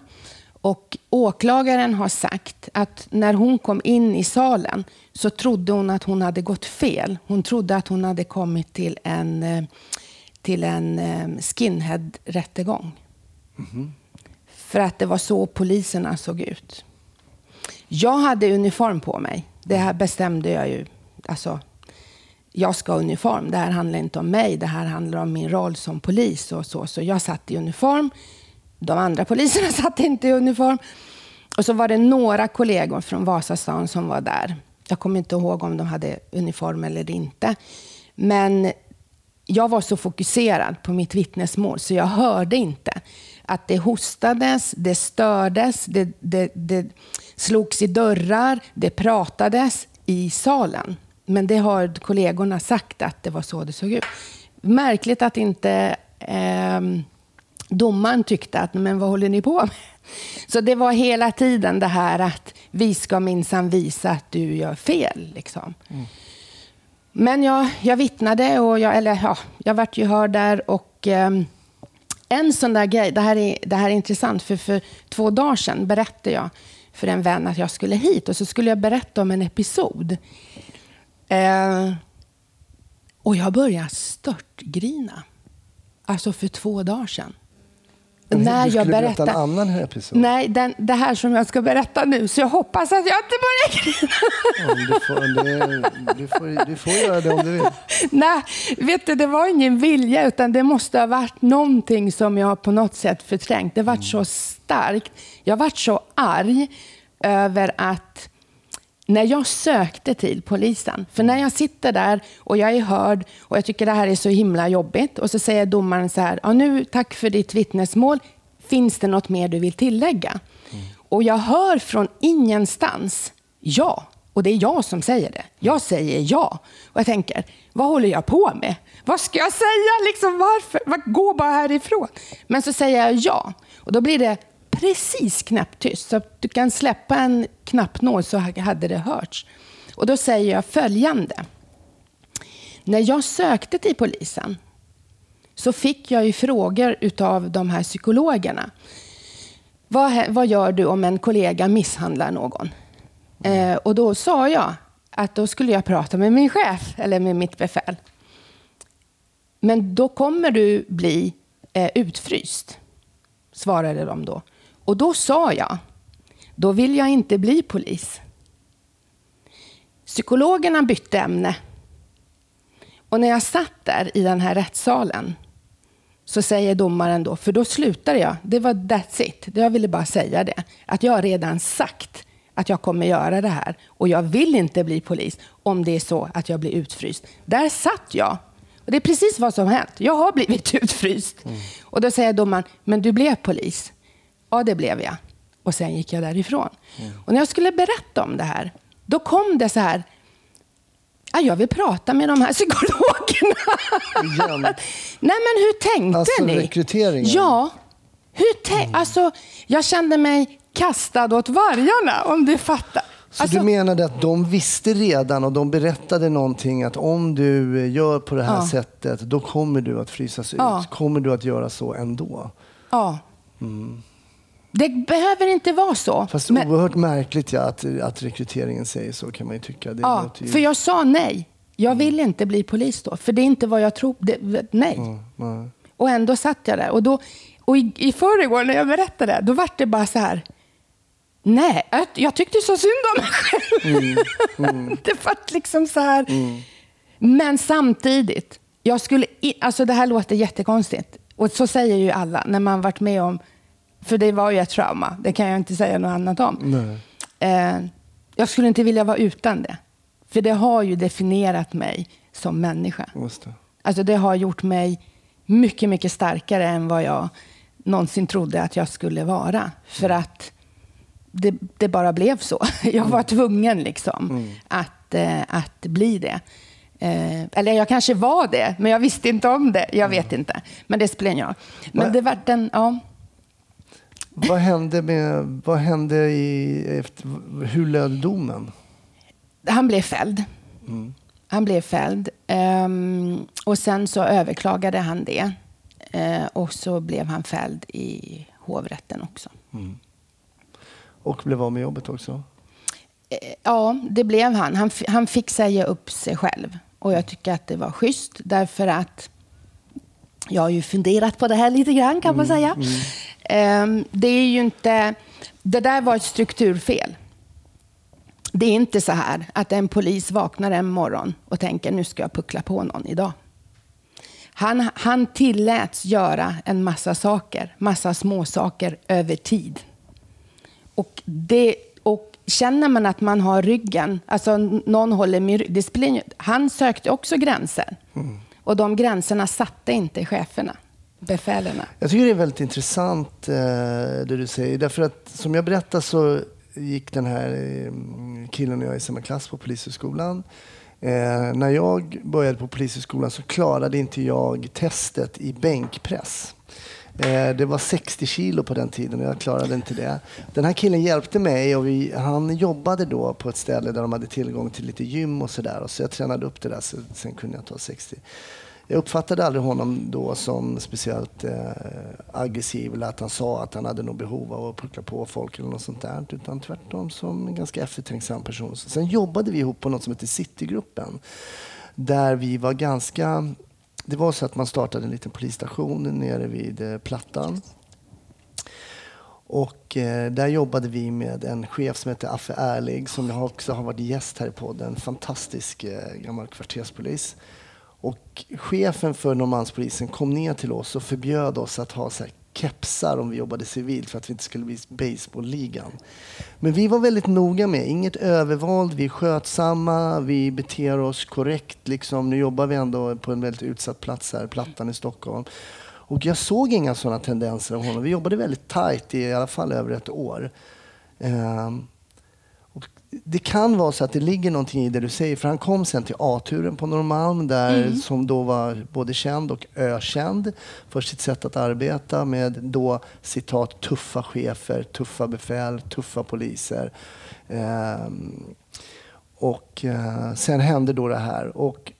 Och åklagaren har sagt att när hon kom in i salen så trodde hon att hon hade gått fel. Hon trodde att hon hade kommit till en, eh, till en eh, skinhead-rättegång. För att det var så poliserna såg ut. Jag hade uniform på mig. Det här bestämde jag ju. Alltså, jag ska ha uniform. Det här handlar inte om mig. Det här handlar om min roll som polis. Och så. så jag satt i uniform. De andra poliserna satt inte i uniform. Och så var det några kollegor från Vasastan som var där. Jag kommer inte ihåg om de hade uniform eller inte. Men jag var så fokuserad på mitt vittnesmål så jag hörde inte att det hostades, det stördes, det, det, det slogs i dörrar, det pratades i salen. Men det har kollegorna sagt att det var så det såg ut. Märkligt att inte eh, domaren tyckte att, men vad håller ni på med? Så det var hela tiden det här att vi ska minsann visa att du gör fel. Liksom. Men jag, jag vittnade och jag, eller, ja, jag vart ju hörd där. Och, eh, en sån där grej, det här, är, det här är intressant, för för två dagar sedan berättade jag för en vän att jag skulle hit och så skulle jag berätta om en episod. Eh, och jag började störtgrina. Alltså för två dagar sedan. Men När du jag skulle berätta en berättar- annan episod? Nej, den, det här som jag ska berätta nu. Så jag hoppas att jag inte börjar grina. Ja, du, får, det, du, får, du får göra det om du vill. Nej, vet du, det var ingen vilja, utan det måste ha varit någonting som jag på något sätt förträngt. Det var så starkt. Jag var så arg över att när jag sökte till polisen, för när jag sitter där och jag är hörd och jag tycker det här är så himla jobbigt och så säger domaren så här, ja, nu tack för ditt vittnesmål, finns det något mer du vill tillägga? Och jag hör från ingenstans ja, och det är jag som säger det. Jag säger ja. Och jag tänker, vad håller jag på med? Vad ska jag säga? Liksom, varför? Vad- Gå bara härifrån. Men så säger jag ja. Och då blir det precis knäpptyst. Så att du kan släppa en knappnål så hade det hörts. Och då säger jag följande. när jag sökte till polisen så fick jag ju frågor utav de här psykologerna. Vad, vad gör du om en kollega misshandlar någon? Eh, och då sa jag att då skulle jag prata med min chef eller med mitt befäl. Men då kommer du bli eh, utfryst, svarade de då. Och då sa jag, då vill jag inte bli polis. Psykologerna bytte ämne. Och när jag satt där i den här rättssalen så säger domaren då, för då slutade jag, det var that's it, jag ville bara säga det, att jag har redan sagt att jag kommer göra det här och jag vill inte bli polis om det är så att jag blir utfryst. Där satt jag. Och det är precis vad som hänt. Jag har blivit utfryst. Och då säger domaren, men du blev polis? Ja, det blev jag. Och sen gick jag därifrån. Och när jag skulle berätta om det här, då kom det så här, "Ja, jag vill prata med de här psykologerna. Igen. Nej, men hur tänkte Alltså, ni? rekryteringen. Ja. Hur tänk, alltså, jag kände mig kastad åt vargarna, om du fattar. Så Alltså, du menade att de visste redan och de berättade någonting att om du gör på det här Ja. sättet då kommer du att frysas Ja. ut. Kommer du att göra så ändå? Ja. Det behöver inte vara så. Mm. Fast men, oerhört märkligt ja, att, att rekryteringen säger så kan man ju tycka. Det ja, ju... för jag sa nej. Jag Mm. vill inte bli polis då, för det är inte vad jag tror. Det, nej. Nej. Och ändå satt jag där. Och, då, och i, i förrgår när jag berättade, då var det bara så här. Nej, jag, jag tyckte så synd om mig själv. Mm, det var liksom så här. Men samtidigt, jag skulle i, alltså det här låter jättekonstigt. Och så säger ju alla när man varit med om, för det var ju ett trauma, det kan jag inte säga något annat om. Eh, jag skulle inte vilja vara utan det. För det har ju definierat mig som människa. Just det. Alltså det har gjort mig mycket, mycket starkare än vad jag någonsin trodde att jag skulle vara. För att det, det bara blev så. Jag var tvungen liksom att, eh, att bli det. Eh, eller jag kanske var det, men jag visste inte om det. Jag vet inte. Men det spelar ingen roll. Men det var den, ja. Vad hände, med, vad hände i, efter, hur löd domen? Han blev fälld. Han blev fälld. Ehm, och sen så överklagade han det. Eh, och så blev han fälld i hovrätten också. Och blev av med jobbet också? Eh, Ja, det blev han. Han, han fick säga upp sig själv. Och jag tycker att det var schysst därför att jag har ju funderat på det här lite grann kan man säga. Ehm, det är ju inte... Det där var ett strukturfel. Det är inte så här att en polis vaknar en morgon och tänker nu ska jag puckla på någon idag. Han, han tilläts göra en massa saker, massa små saker över tid. Och, det, och känner man att man har ryggen, alltså någon håller med ingen, Han sökte också gränser. Och de gränserna satte inte cheferna, befälen. Jag tycker det är väldigt intressant eh, det du säger. Därför att som jag berättade så gick den här eh, killen och jag i samma klass på Polishögskolan. Eh, när jag började på Polishögskolan så klarade inte jag testet i bänkpress. Eh, det var 60 kilo på den tiden och jag klarade inte det. Den här killen hjälpte mig och vi, han jobbade då på ett ställe där de hade tillgång till lite gym och sådär. Så jag tränade upp det där så sen kunde jag ta 60. Jag uppfattade aldrig honom då som speciellt eh, aggressiv eller att han sa att han hade något behov av att puckla på folk eller något sånt där. Utan tvärtom som en ganska eftertänksam person. Sen jobbade vi ihop på något som heter Citygruppen. Där vi var ganska... Det var så att man startade en liten polisstation nere vid eh, Plattan. Och eh, där jobbade vi med en chef som heter Affe Ärlig som jag också har varit gäst här i podden. En fantastisk eh, gammal kvarterspolis. Och chefen för Norrmalmspolisen kom ner till oss och förbjöd oss att ha så här kepsar om vi jobbade civilt för att vi inte skulle bli baseballligan. Men vi var väldigt noga med inget övervåld, vi är skötsamma, vi beter oss korrekt. Liksom. Nu jobbar vi ändå på en väldigt utsatt plats här, Plattan i Stockholm. Och jag såg inga sådana tendenser av honom. Vi jobbade väldigt tajt i, i alla fall över ett år. Ehm, det kan vara så att det ligger någonting i det du säger, för han kom sen till A-turen på Norrmalm där, som då var både känd och ökänd för sitt sätt att arbeta med då citat tuffa chefer, tuffa befäl, tuffa poliser. Ehm, och eh, sen hände då det här. Och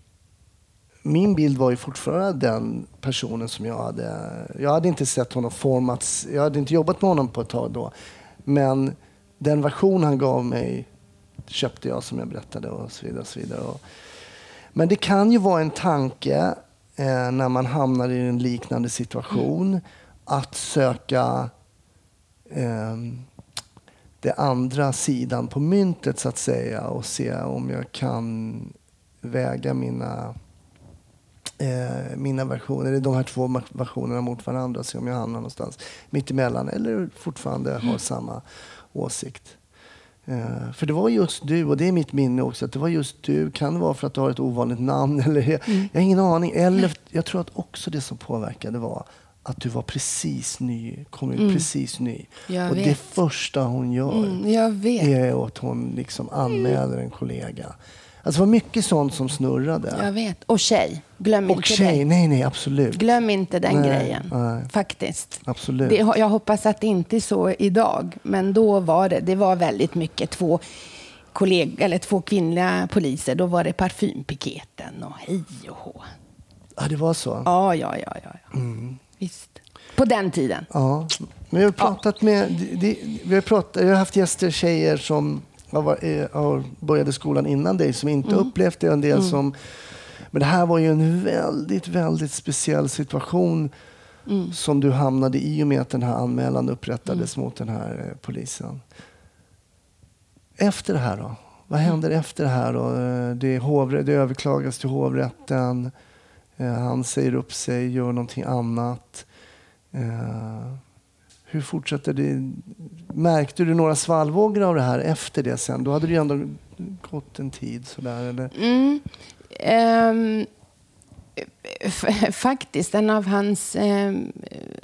min bild var ju fortfarande den personen som jag hade... Jag hade inte sett honom formats... Jag hade inte jobbat med honom på ett tag då. Men den version han gav mig köpte jag som jag berättade och så vidare. Och så vidare. Men det kan ju vara en tanke eh, när man hamnar i en liknande situation att söka eh, det andra sidan på myntet så att säga och se om jag kan väga mina eh, mina versioner, eller de här två versionerna mot varandra se om jag hamnar någonstans mittemellan eller fortfarande har samma åsikt. Eh, för det var just du, och det är mitt minne också, att det var just du. Kan det vara för att du har ett ovanligt namn? Eller, jag, jag har ingen aning. Eller jag tror att också det som påverkade var att du var precis ny, kom ut precis ny. Jag och det vet. första hon gör Mm, är att hon liksom anmäler en kollega. Alltså det var mycket sånt som snurrade. Jag vet. Och tjej. Glöm och inte tjej, det. nej nej absolut. Glöm inte den Nej, grejen. nej. Faktiskt. Absolut. Det, jag hoppas att det inte är så idag. Men då var det, det var väldigt mycket två kolleg, eller två kvinnliga poliser. Då var det parfympiketen och hej och hå. Ja, det var så. Ja, ja, ja, ja. ja. Mm. Visst. På den tiden. Ja, men jag har pratat med... Det, det, vi har, pratat, jag har haft gäster, tjejer som var- började skolan innan dig, som inte upplevt det. En del som... Men det här var ju en väldigt, väldigt speciell situation som du hamnade i och med att den här anmälan upprättades mot den här eh, polisen. Efter det här då? Vad händer efter det här då? Eh, Det, är hovre, det överklagas till hovrätten. Eh, Han säger upp sig, gör någonting annat. Hur fortsätter det? Märkte du några svallvågor av det här efter det sen? Då hade det ju ändå gått en tid sådär, eller? Mm. F- faktiskt, en av hans ehm,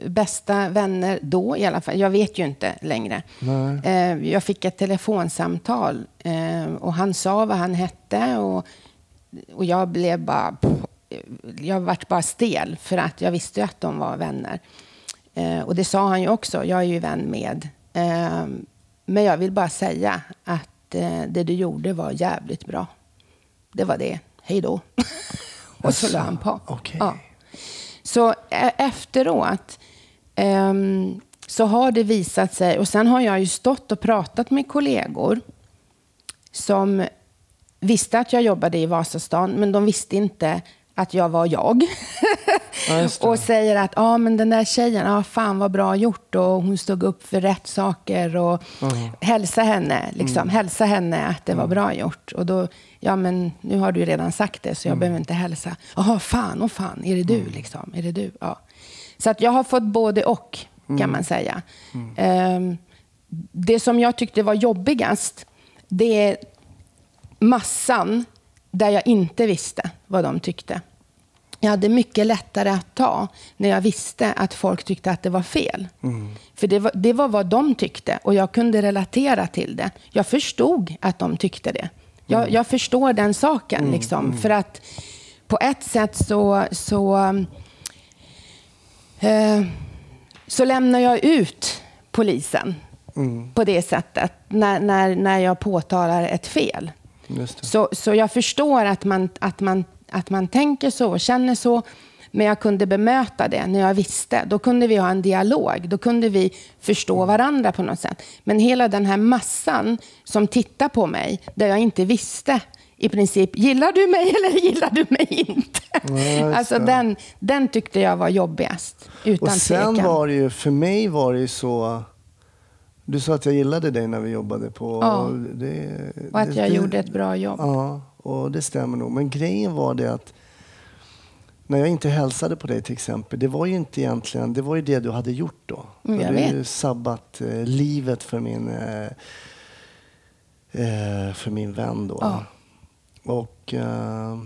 bästa vänner då i alla fall, jag vet ju inte längre. Eh, jag fick ett telefonsamtal eh, och han sa vad han hette och, och jag blev bara... Jag vart bara stel för att jag visste ju att de var vänner. Eh, och det sa han ju också, jag är ju vän med. Eh, men jag vill bara säga att eh, det du gjorde var jävligt bra. Det var det. Hej då. och så la han på. Okej. Ja. Så e- efteråt ehm, så har det visat sig, och sen har jag ju stått och pratat med kollegor som visste att jag jobbade i Vasastan, men de visste inte att jag var jag. Ja, och säger att ah, men den där tjejen, ah, fan vad bra gjort och hon stod upp för rätt saker och hälsa henne, liksom, Mm. hälsa henne att det var bra gjort. Och då, ja men nu har du redan sagt det så jag Mm. behöver inte hälsa. Jaha, fan och fan, är det du liksom? Är det du? Ja. Så att jag har fått både och, Mm. kan man säga. Ehm, det som jag tyckte var jobbigast, det är massan där jag inte visste vad de tyckte. Jag hade mycket lättare att ta när jag visste att folk tyckte att det var fel. För det var, det var vad de tyckte och jag kunde relatera till det. Jag förstod att de tyckte det. Jag, jag förstår den saken. Liksom, För att på ett sätt så, så, eh, så lämnar jag ut polisen på det sättet när, när, när jag påtalar ett fel. Så, så jag förstår att man, att, man, att man tänker så och känner så. Men jag kunde bemöta det när jag visste. Då kunde vi ha en dialog. Då kunde vi förstå varandra på något sätt. Men hela den här massan som tittar på mig, där jag inte visste i princip, gillar du mig eller gillar du mig inte? just alltså den, den tyckte jag var jobbigast, utan Och sen tvekan. var det ju, för mig var det ju så... Du sa att jag gillade dig när vi jobbade på... Ja. Det, Och att det- jag det- gjorde ett bra jobb. Ja, och det stämmer nog. Men grejen var det att när jag inte hälsade på dig till exempel, det var ju inte egentligen, det var ju det du hade gjort då. Mm, du jag hade ju sabbat eh, livet för min, eh, eh, för min vän då. Ja. Och eh,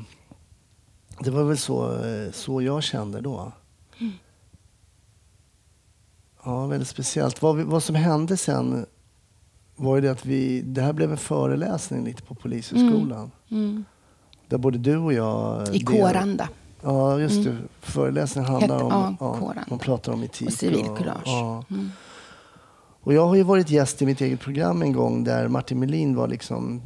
det var väl så, eh, så jag kände då. Mm. Ja, väldigt speciellt. Vad, vi, vad som hände sen var ju det att vi, det här blev en föreläsning lite på Polishögskolan. Mm. Där både du och jag... I Kåranda. Ja, just det. Föreläsningen handlar Hette- om... ja, Kåranda. man pratar om etik. Och civilkurage. ja. Mm. Och jag har ju varit gäst i mitt eget program en gång där Martin Melin var liksom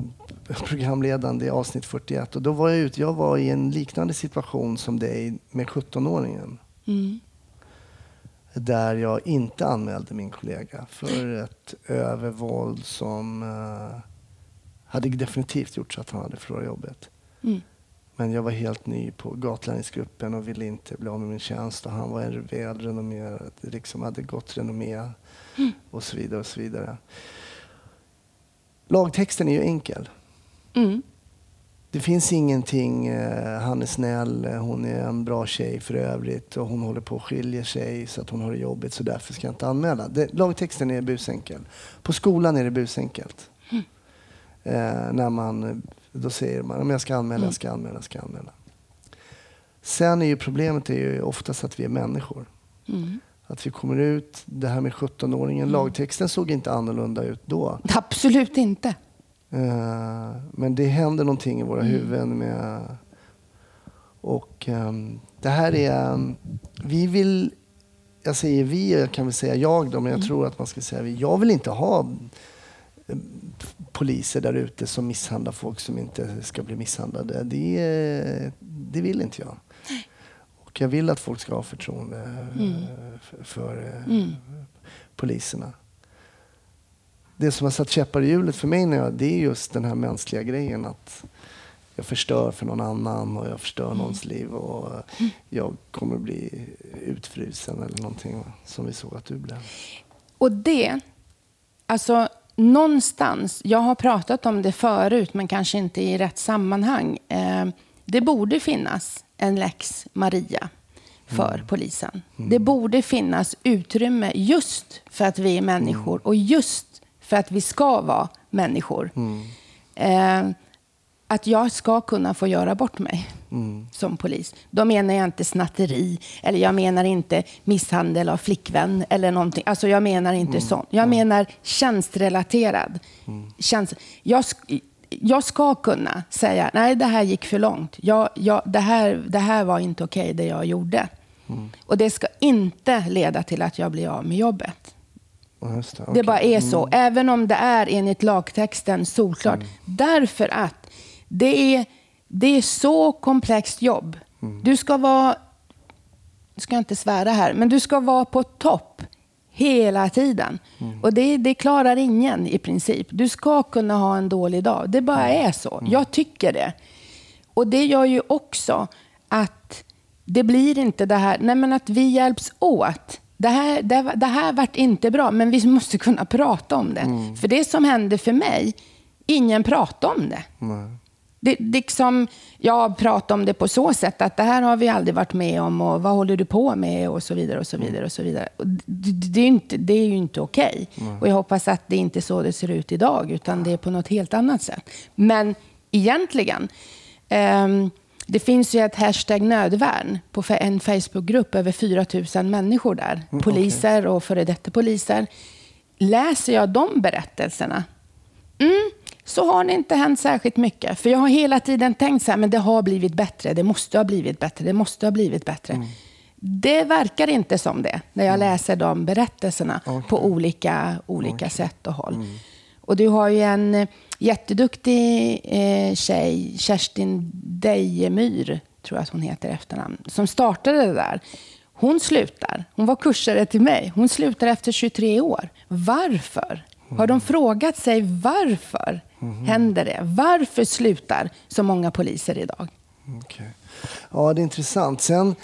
programledande i avsnitt 41. Och då var jag ute, jag var i en liknande situation som dig med 17-åringen. Mm. Där jag inte anmälde min kollega för ett övervåld som eh, hade definitivt gjort så att han hade förlorat jobbet. Mm. Men jag var helt ny på gatlandningsgruppen och ville inte bli av med min tjänst. Och han var en välrenommerad, liksom hade gott renommé och så vidare. och så vidare. Lagtexten är ju enkel. Mm. Det finns ingenting, eh, han är snäll, eh, hon är en bra tjej för övrigt och hon håller på att skilja sig så att hon har det jobbigt så därför ska jag inte anmäla. Det, lagtexten är busenkel. På skolan är det busenkelt. Eh, när man, då säger man jag ska anmäla, jag ska anmäla, jag ska anmäla. Sen är ju problemet är ju oftast att vi är människor. Mm. Att vi kommer ut, det här med 17-åringen, lagtexten såg inte annorlunda ut då. Absolut inte. Eh, Men det händer någonting i våra huvuden med... Och ehm, det här är... ehm, Vi vill... Jag säger vi, jag kan väl säga jag då, men jag tror att man ska säga vi. Jag vill inte ha eh, poliser där ute som misshandlar folk som inte ska bli misshandlade. Det, det vill inte jag. Och jag vill att folk ska ha förtroende eh, för, för eh, poliserna det som har satt käppar i hjulet för mig när jag, det är just den här mänskliga grejen att jag förstör för någon annan och jag förstör någons liv och jag kommer bli utfrusen eller någonting som vi såg att du blev. Och det, alltså någonstans, jag har pratat om det förut men kanske inte i rätt sammanhang. Eh, det borde finnas en lex Maria för polisen. Det borde finnas utrymme just för att vi är människor och just för att vi ska vara människor. Eh, att jag ska kunna få göra bort mig som polis. Då menar jag inte snatteri eller jag menar inte misshandel av flickvän eller någonting. Alltså jag menar inte sånt. Jag menar tjänstrelaterad. Tjänst, jag, jag ska kunna säga, nej det här gick för långt. Jag, jag, det, här, det här var inte okej det jag gjorde. Och det ska inte leda till att jag blir av med jobbet. Just det, Det okej. Mm. bara är så. Även om det är enligt lagtexten solklart. Därför att det är, det är så komplext jobb. Mm. Du ska vara, jag ska inte svära här, men du ska vara på topp hela tiden. Mm. Och det, det klarar ingen i princip. Du ska kunna ha en dålig dag. Det bara Mm. är så. Jag tycker det. Och det gör ju också att det blir inte det här, nej men att vi hjälps åt. Det här, det, det här vart inte bra, men vi måste kunna prata om det. För det som hände för mig, ingen pratade om det. Det, det liksom, jag pratar om det på så sätt att det här har vi aldrig varit med om och vad håller du på med och så vidare. och så vidare och så vidare. Och det, det, är inte, det är ju inte okej. Och jag hoppas att det inte är så det ser ut idag, utan det är på något helt annat sätt. Men egentligen, ehm, det finns ju ett hashtag nödvärn på en Facebookgrupp, över 4 000 människor där. Poliser och före detta poliser. Läser jag de berättelserna, mm, så har det inte hänt särskilt mycket. För jag har hela tiden tänkt så här, men det har blivit bättre, det måste ha blivit bättre, det måste ha blivit bättre. Det verkar inte som det, när jag läser de berättelserna på olika, olika sätt och håll. Och du har ju en jätteduktig eh, tjej, Kerstin Dejemyr, tror jag att hon heter i efternamn, som startade det där. Hon slutar. Hon var kursare till mig. Hon slutar efter 23 år. Varför? Har de frågat sig varför händer det? Varför slutar så många poliser idag? Okay. Ja, det är intressant. Sen,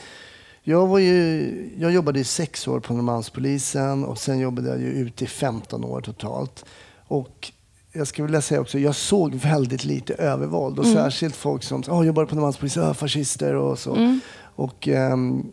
jag, var ju, jag jobbade i sex år på Norrmalmspolisen och sen jobbade jag ju ute i 15 år totalt. Och jag skulle vilja säga också, jag såg väldigt lite övervåld och särskilt folk som oh, jobbar på Norrmalmspolisen, oh, fascister och så. Och, ehm,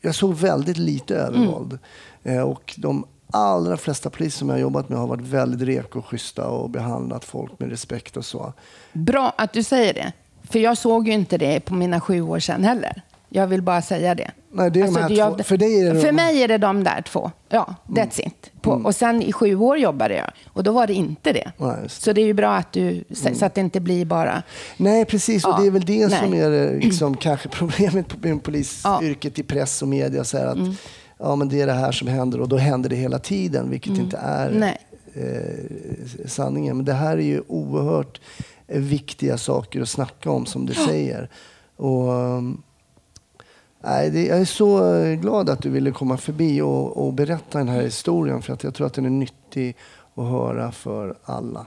jag såg väldigt lite övervåld. Eh, och de allra flesta poliser som jag har jobbat med har varit väldigt reko och schyssta och behandlat folk med respekt och så. Bra att du säger det. För jag såg ju inte det på mina sju år sedan heller. Jag vill bara säga det. Nej, det är de här jag- två. För dig är det för de- mig är det de där två. Ja, that's it. På, Och sen i sju år jobbade jag och då var det inte det. Nej, det. Så det är ju bra att du, så att det inte blir bara... Nej, precis. Och Ja, det är väl det som nej. är eh, liksom, kanske problemet med polisyrket i press och media. Så här att, Mm. ja, men det är det här som händer och då händer det hela tiden, vilket inte är eh, sanningen. Men det här är ju oerhört viktiga saker att snacka om som du säger. Och, um, nej, jag är så eh, glad att du ville komma förbi och, och berätta den här historien för att jag tror att den är nyttig att höra för alla.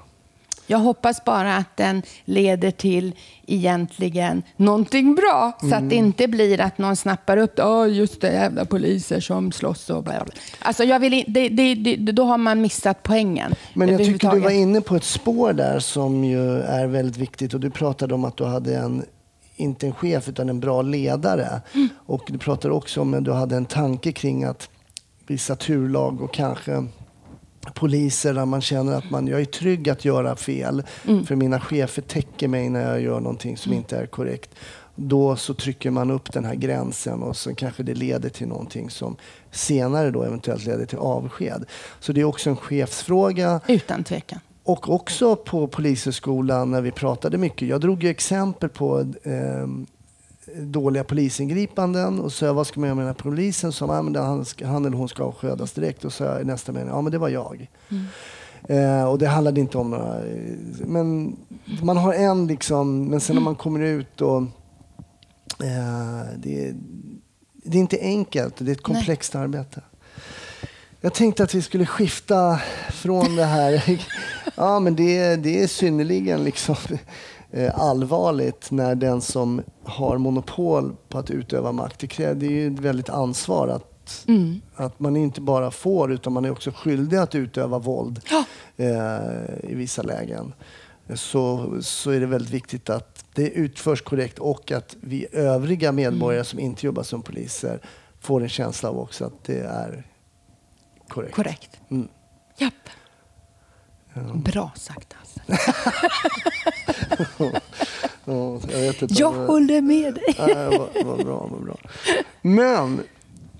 Jag hoppas bara att den leder till egentligen någonting bra. Så att det inte blir att någon snappar upp det. Åh, just det, jävla poliser som slåss och bla bla. Alltså jag vill, det, det, det, då har man missat poängen. Men jag tycker du var inne på ett spår där som ju är väldigt viktigt. Och du pratade om att du hade en, inte en chef, utan en bra ledare. Och du pratade också om att du hade en tanke kring att vissa turlag och kanske poliser där man känner att man, jag är trygg att göra fel. För mina chefer täcker mig när jag gör någonting som inte är korrekt. Då så trycker man upp den här gränsen och så kanske det leder till någonting som senare då eventuellt leder till avsked. Så det är också en chefsfråga. Utan tvekan. Och också på Polishögskolan när vi pratade mycket. Jag drog ju exempel på eh, dåliga polisingripanden och sa vad ska man göra med den här polisen? Så ah, men han, han eller hon ska avskedas direkt. Och så i nästa mening, ja men det var jag. Eh, och det handlade inte om några... Men man har en liksom, men sen när man kommer ut och... Eh, det, det är inte enkelt, det är ett komplext arbete. Jag tänkte att vi skulle skifta från det här. Ja, men det, det är synnerligen liksom, eh, allvarligt när den som har monopol på att utöva makt, det, krä- det är ju ett väldigt ansvar att, att man inte bara får utan man är också skyldig att utöva våld eh, i vissa lägen. Så, så är det väldigt viktigt att det utförs korrekt och att vi övriga medborgare som inte jobbar som poliser får en känsla av också att det är korrekt. Korrekt. Mm. Japp. Bra sagt alltså. Ja, jag vet inte. Jag håller med dig. Nej, vad, vad bra, vad bra. Men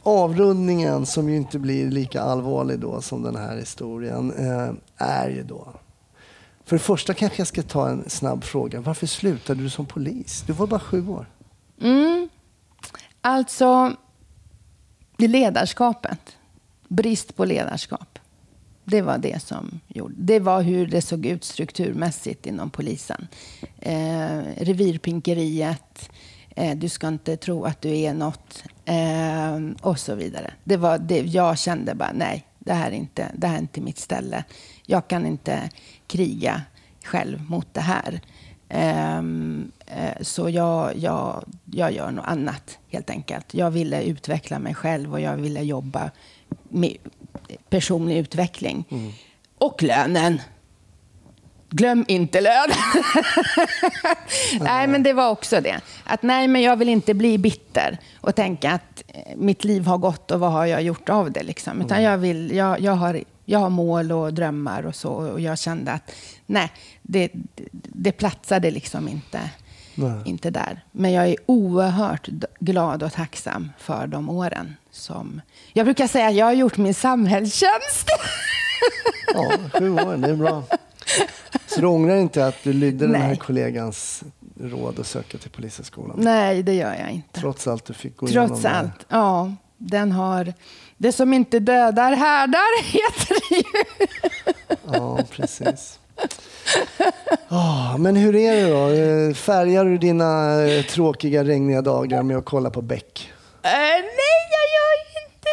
avrundningen som ju inte blir lika allvarlig då som den här historien eh, är ju då. För det första kanske jag ska ta en snabb fråga. Varför slutade du som polis? Du var bara sju år. Mm. Alltså, det ledarskapet. Brist på ledarskap. Det var det som gjorde. Det var hur det såg ut strukturmässigt inom polisen. Eh, revirpinkeriet. Eh, du ska inte tro att du är något. Eh, och så vidare. Det var det, jag kände bara, nej, det här, är inte, det här är inte mitt ställe. Jag kan inte kriga själv mot det här. Eh, eh, så jag, jag, jag gör något annat helt enkelt. Jag ville utveckla mig själv och jag ville jobba med personlig utveckling. Och lönen. Glöm inte lön. nej, men det var också det. Att nej, men jag vill inte bli bitter och tänka att eh, mitt liv har gått och vad har jag gjort av det? Liksom. Utan jag, vill, jag, jag, har, jag har mål och drömmar och så. Och jag kände att nej, det, det platsade liksom inte, inte där. Men jag är oerhört glad och tacksam för de åren. Som, jag brukar säga att jag har gjort min samhällstjänst. Ja, sju år, det är bra. Så du ångrar inte att du lydde den här Nej. kollegans råd att söka till Polishögskolan? nej, det gör jag inte. Trots allt du fick gå igenom Trots det. allt. Ja, den har... Det som inte dödar härdar, heter det ju. Ja, precis. Ah, men hur är det då? Färgar du dina eh, tråkiga regniga dagar med att kolla på Beck? Eh, nej, jag gör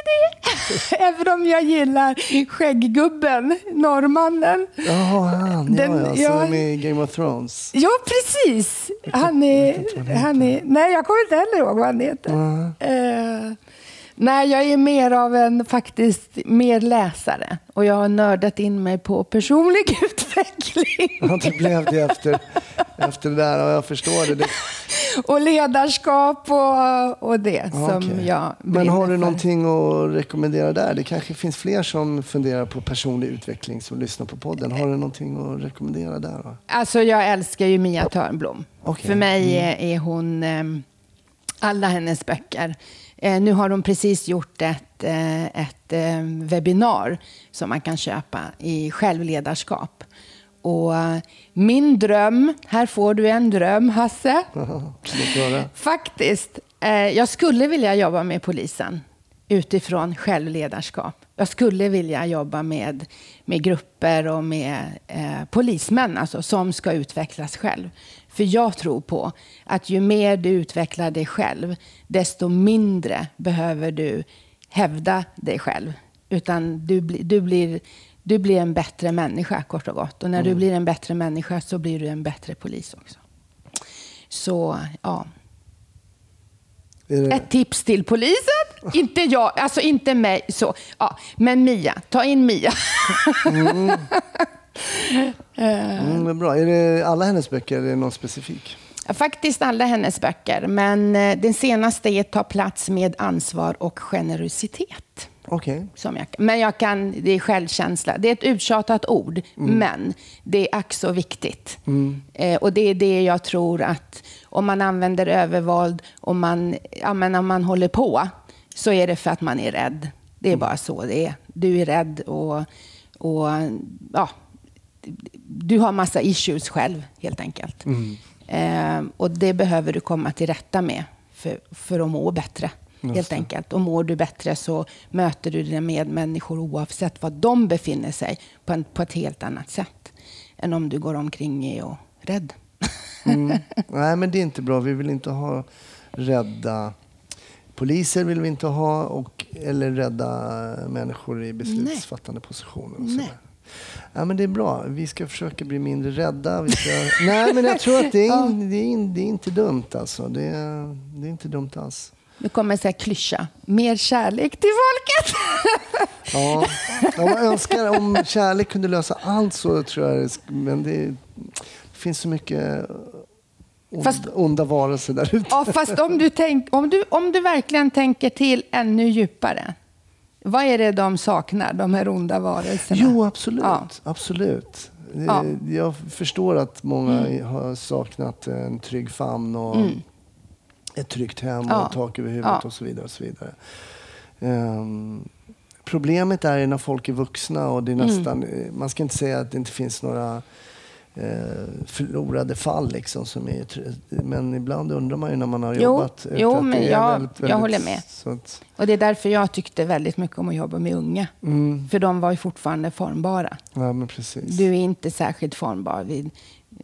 det. Även om jag gillar skägggubben, norrmannen. Ja, han. Den- ja, ja, som i Game of Thrones. Ja, precis. Han är, han är... Nej, jag kommer inte heller ihåg vad han heter. Eh, nej, jag är mer av en faktiskt mer läsare. Och jag har nördat in mig på personlig utveckling. Ja, det blev det efter, efter det där. Ja, jag förstår det. det och ledarskap och, och det som okej. jag Men har du för. någonting att rekommendera där? Det kanske finns fler som funderar på personlig utveckling som lyssnar på podden. Har du någonting att rekommendera där? Då? Alltså jag älskar ju Mia Törnblom. Okej. För mig är, är hon ehm, alla hennes böcker. Eh, nu har hon precis gjort ett, eh, ett eh, webbinar som man kan köpa i självledarskap. Och eh, min dröm, här får du en dröm Hasse. Faktiskt. Eh, jag skulle vilja jobba med polisen utifrån självledarskap. Jag skulle vilja jobba med, med grupper och med eh, polismän alltså, som ska utvecklas själv. För jag tror på att ju mer du utvecklar dig själv, desto mindre behöver du hävda dig själv. Utan du, bli, du, blir, du blir en bättre människa kort och gott. Och när du blir en bättre människa så blir du en bättre polis också. Så ja, ett tips till polisen. Inte jag, alltså inte mig. Så, ja. Men Mia, ta in Mia. mm, vad bra. Är det alla hennes böcker eller är det någon specifik? Faktiskt alla hennes böcker, men eh, den senaste är Ta plats med ansvar och generositet. Okej. Som jag, men jag kan, det är självkänsla. Det är ett uttjatat ord, men det är ack så viktigt. Eh, och det är det jag tror att om man använder övervåld, om man, ja, men om man håller på, så är det för att man är rädd. Det är bara så det är. Du är rädd och, och ja, du har massa issues själv, helt enkelt. Eh, och det behöver du komma till rätta med för, för att må bättre. Helt enkelt. Och mår du bättre så möter du dina medmänniskor oavsett var de befinner sig på, en, på ett helt annat sätt. Än om du går omkring och rädd. Mm. Nej, men det är inte bra. Vi vill inte ha rädda poliser vill vi inte ha och, eller rädda människor i beslutsfattande positioner. Och Nej. sådär. Ja, men det är bra. Vi ska försöka bli mindre rädda. Vi ska... Nej, men jag tror att det är, in, det är, in, det är inte dumt alltså. Det är, det är inte dumt alls. Nu kommer en klyscha. Mer kärlek till folket. Ja, ja, jag önskar om kärlek kunde lösa allt så tror jag Men det, det finns så mycket onda, Fast- onda varelser där ute. ja, fast om du, tänk, om, du, om du verkligen tänker till ännu djupare. Vad är det de saknar, de här onda varelserna? Jo, absolut. Ja. absolut. Ja. Mm. Jag förstår att många har saknat en trygg famn och ett tryggt hem Ja. och tak över huvudet Ja. och så vidare. Och så vidare. Ehm, problemet är när folk är vuxna och det är Mm. nästan, eh, man ska inte säga att det inte finns några eh, förlorade fall liksom som är, men ibland undrar man ju när man har Jo, jobbat. ute jo, att det men är jag- jag håller med. Att, Och det är därför jag tyckte väldigt mycket om att jobba med unga. mm, För de var ju fortfarande formbara. ja men precis. Du är inte särskilt formbar vid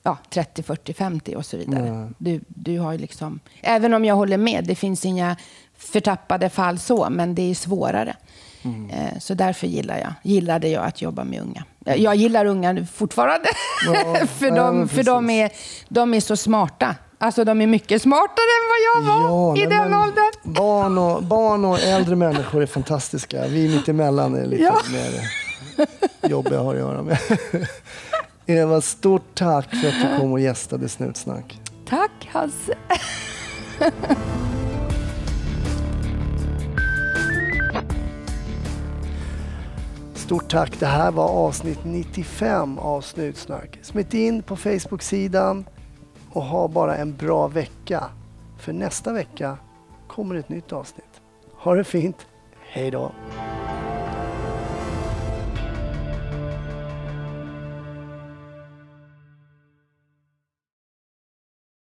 ja, 30, 40, 50 och så vidare. Nej. Du, du har liksom, även om jag håller med, det finns inga förtappade fall så, men det är svårare. Mm. Eh, Så därför gillar jag, gillade jag att jobba med unga. Jag- Jag gillar unga fortfarande. Ja, för ja, de, men för de, är, de är så smarta. Alltså de är mycket smartare än vad jag var i nej, den åldern. Barn och, barn och äldre människor är fantastiska. Vi mittemellan är lite Ja. mer jobbiga att ha att göra med. Eva, stort tack för att du kom och gästade Snutsnack. Tack Hasse. Stort tack. Det här var avsnitt 95 av Snutsnack. Smitt in på Facebook-sidan och ha bara en bra vecka. För nästa vecka kommer ett nytt avsnitt. Ha det fint. Hej då.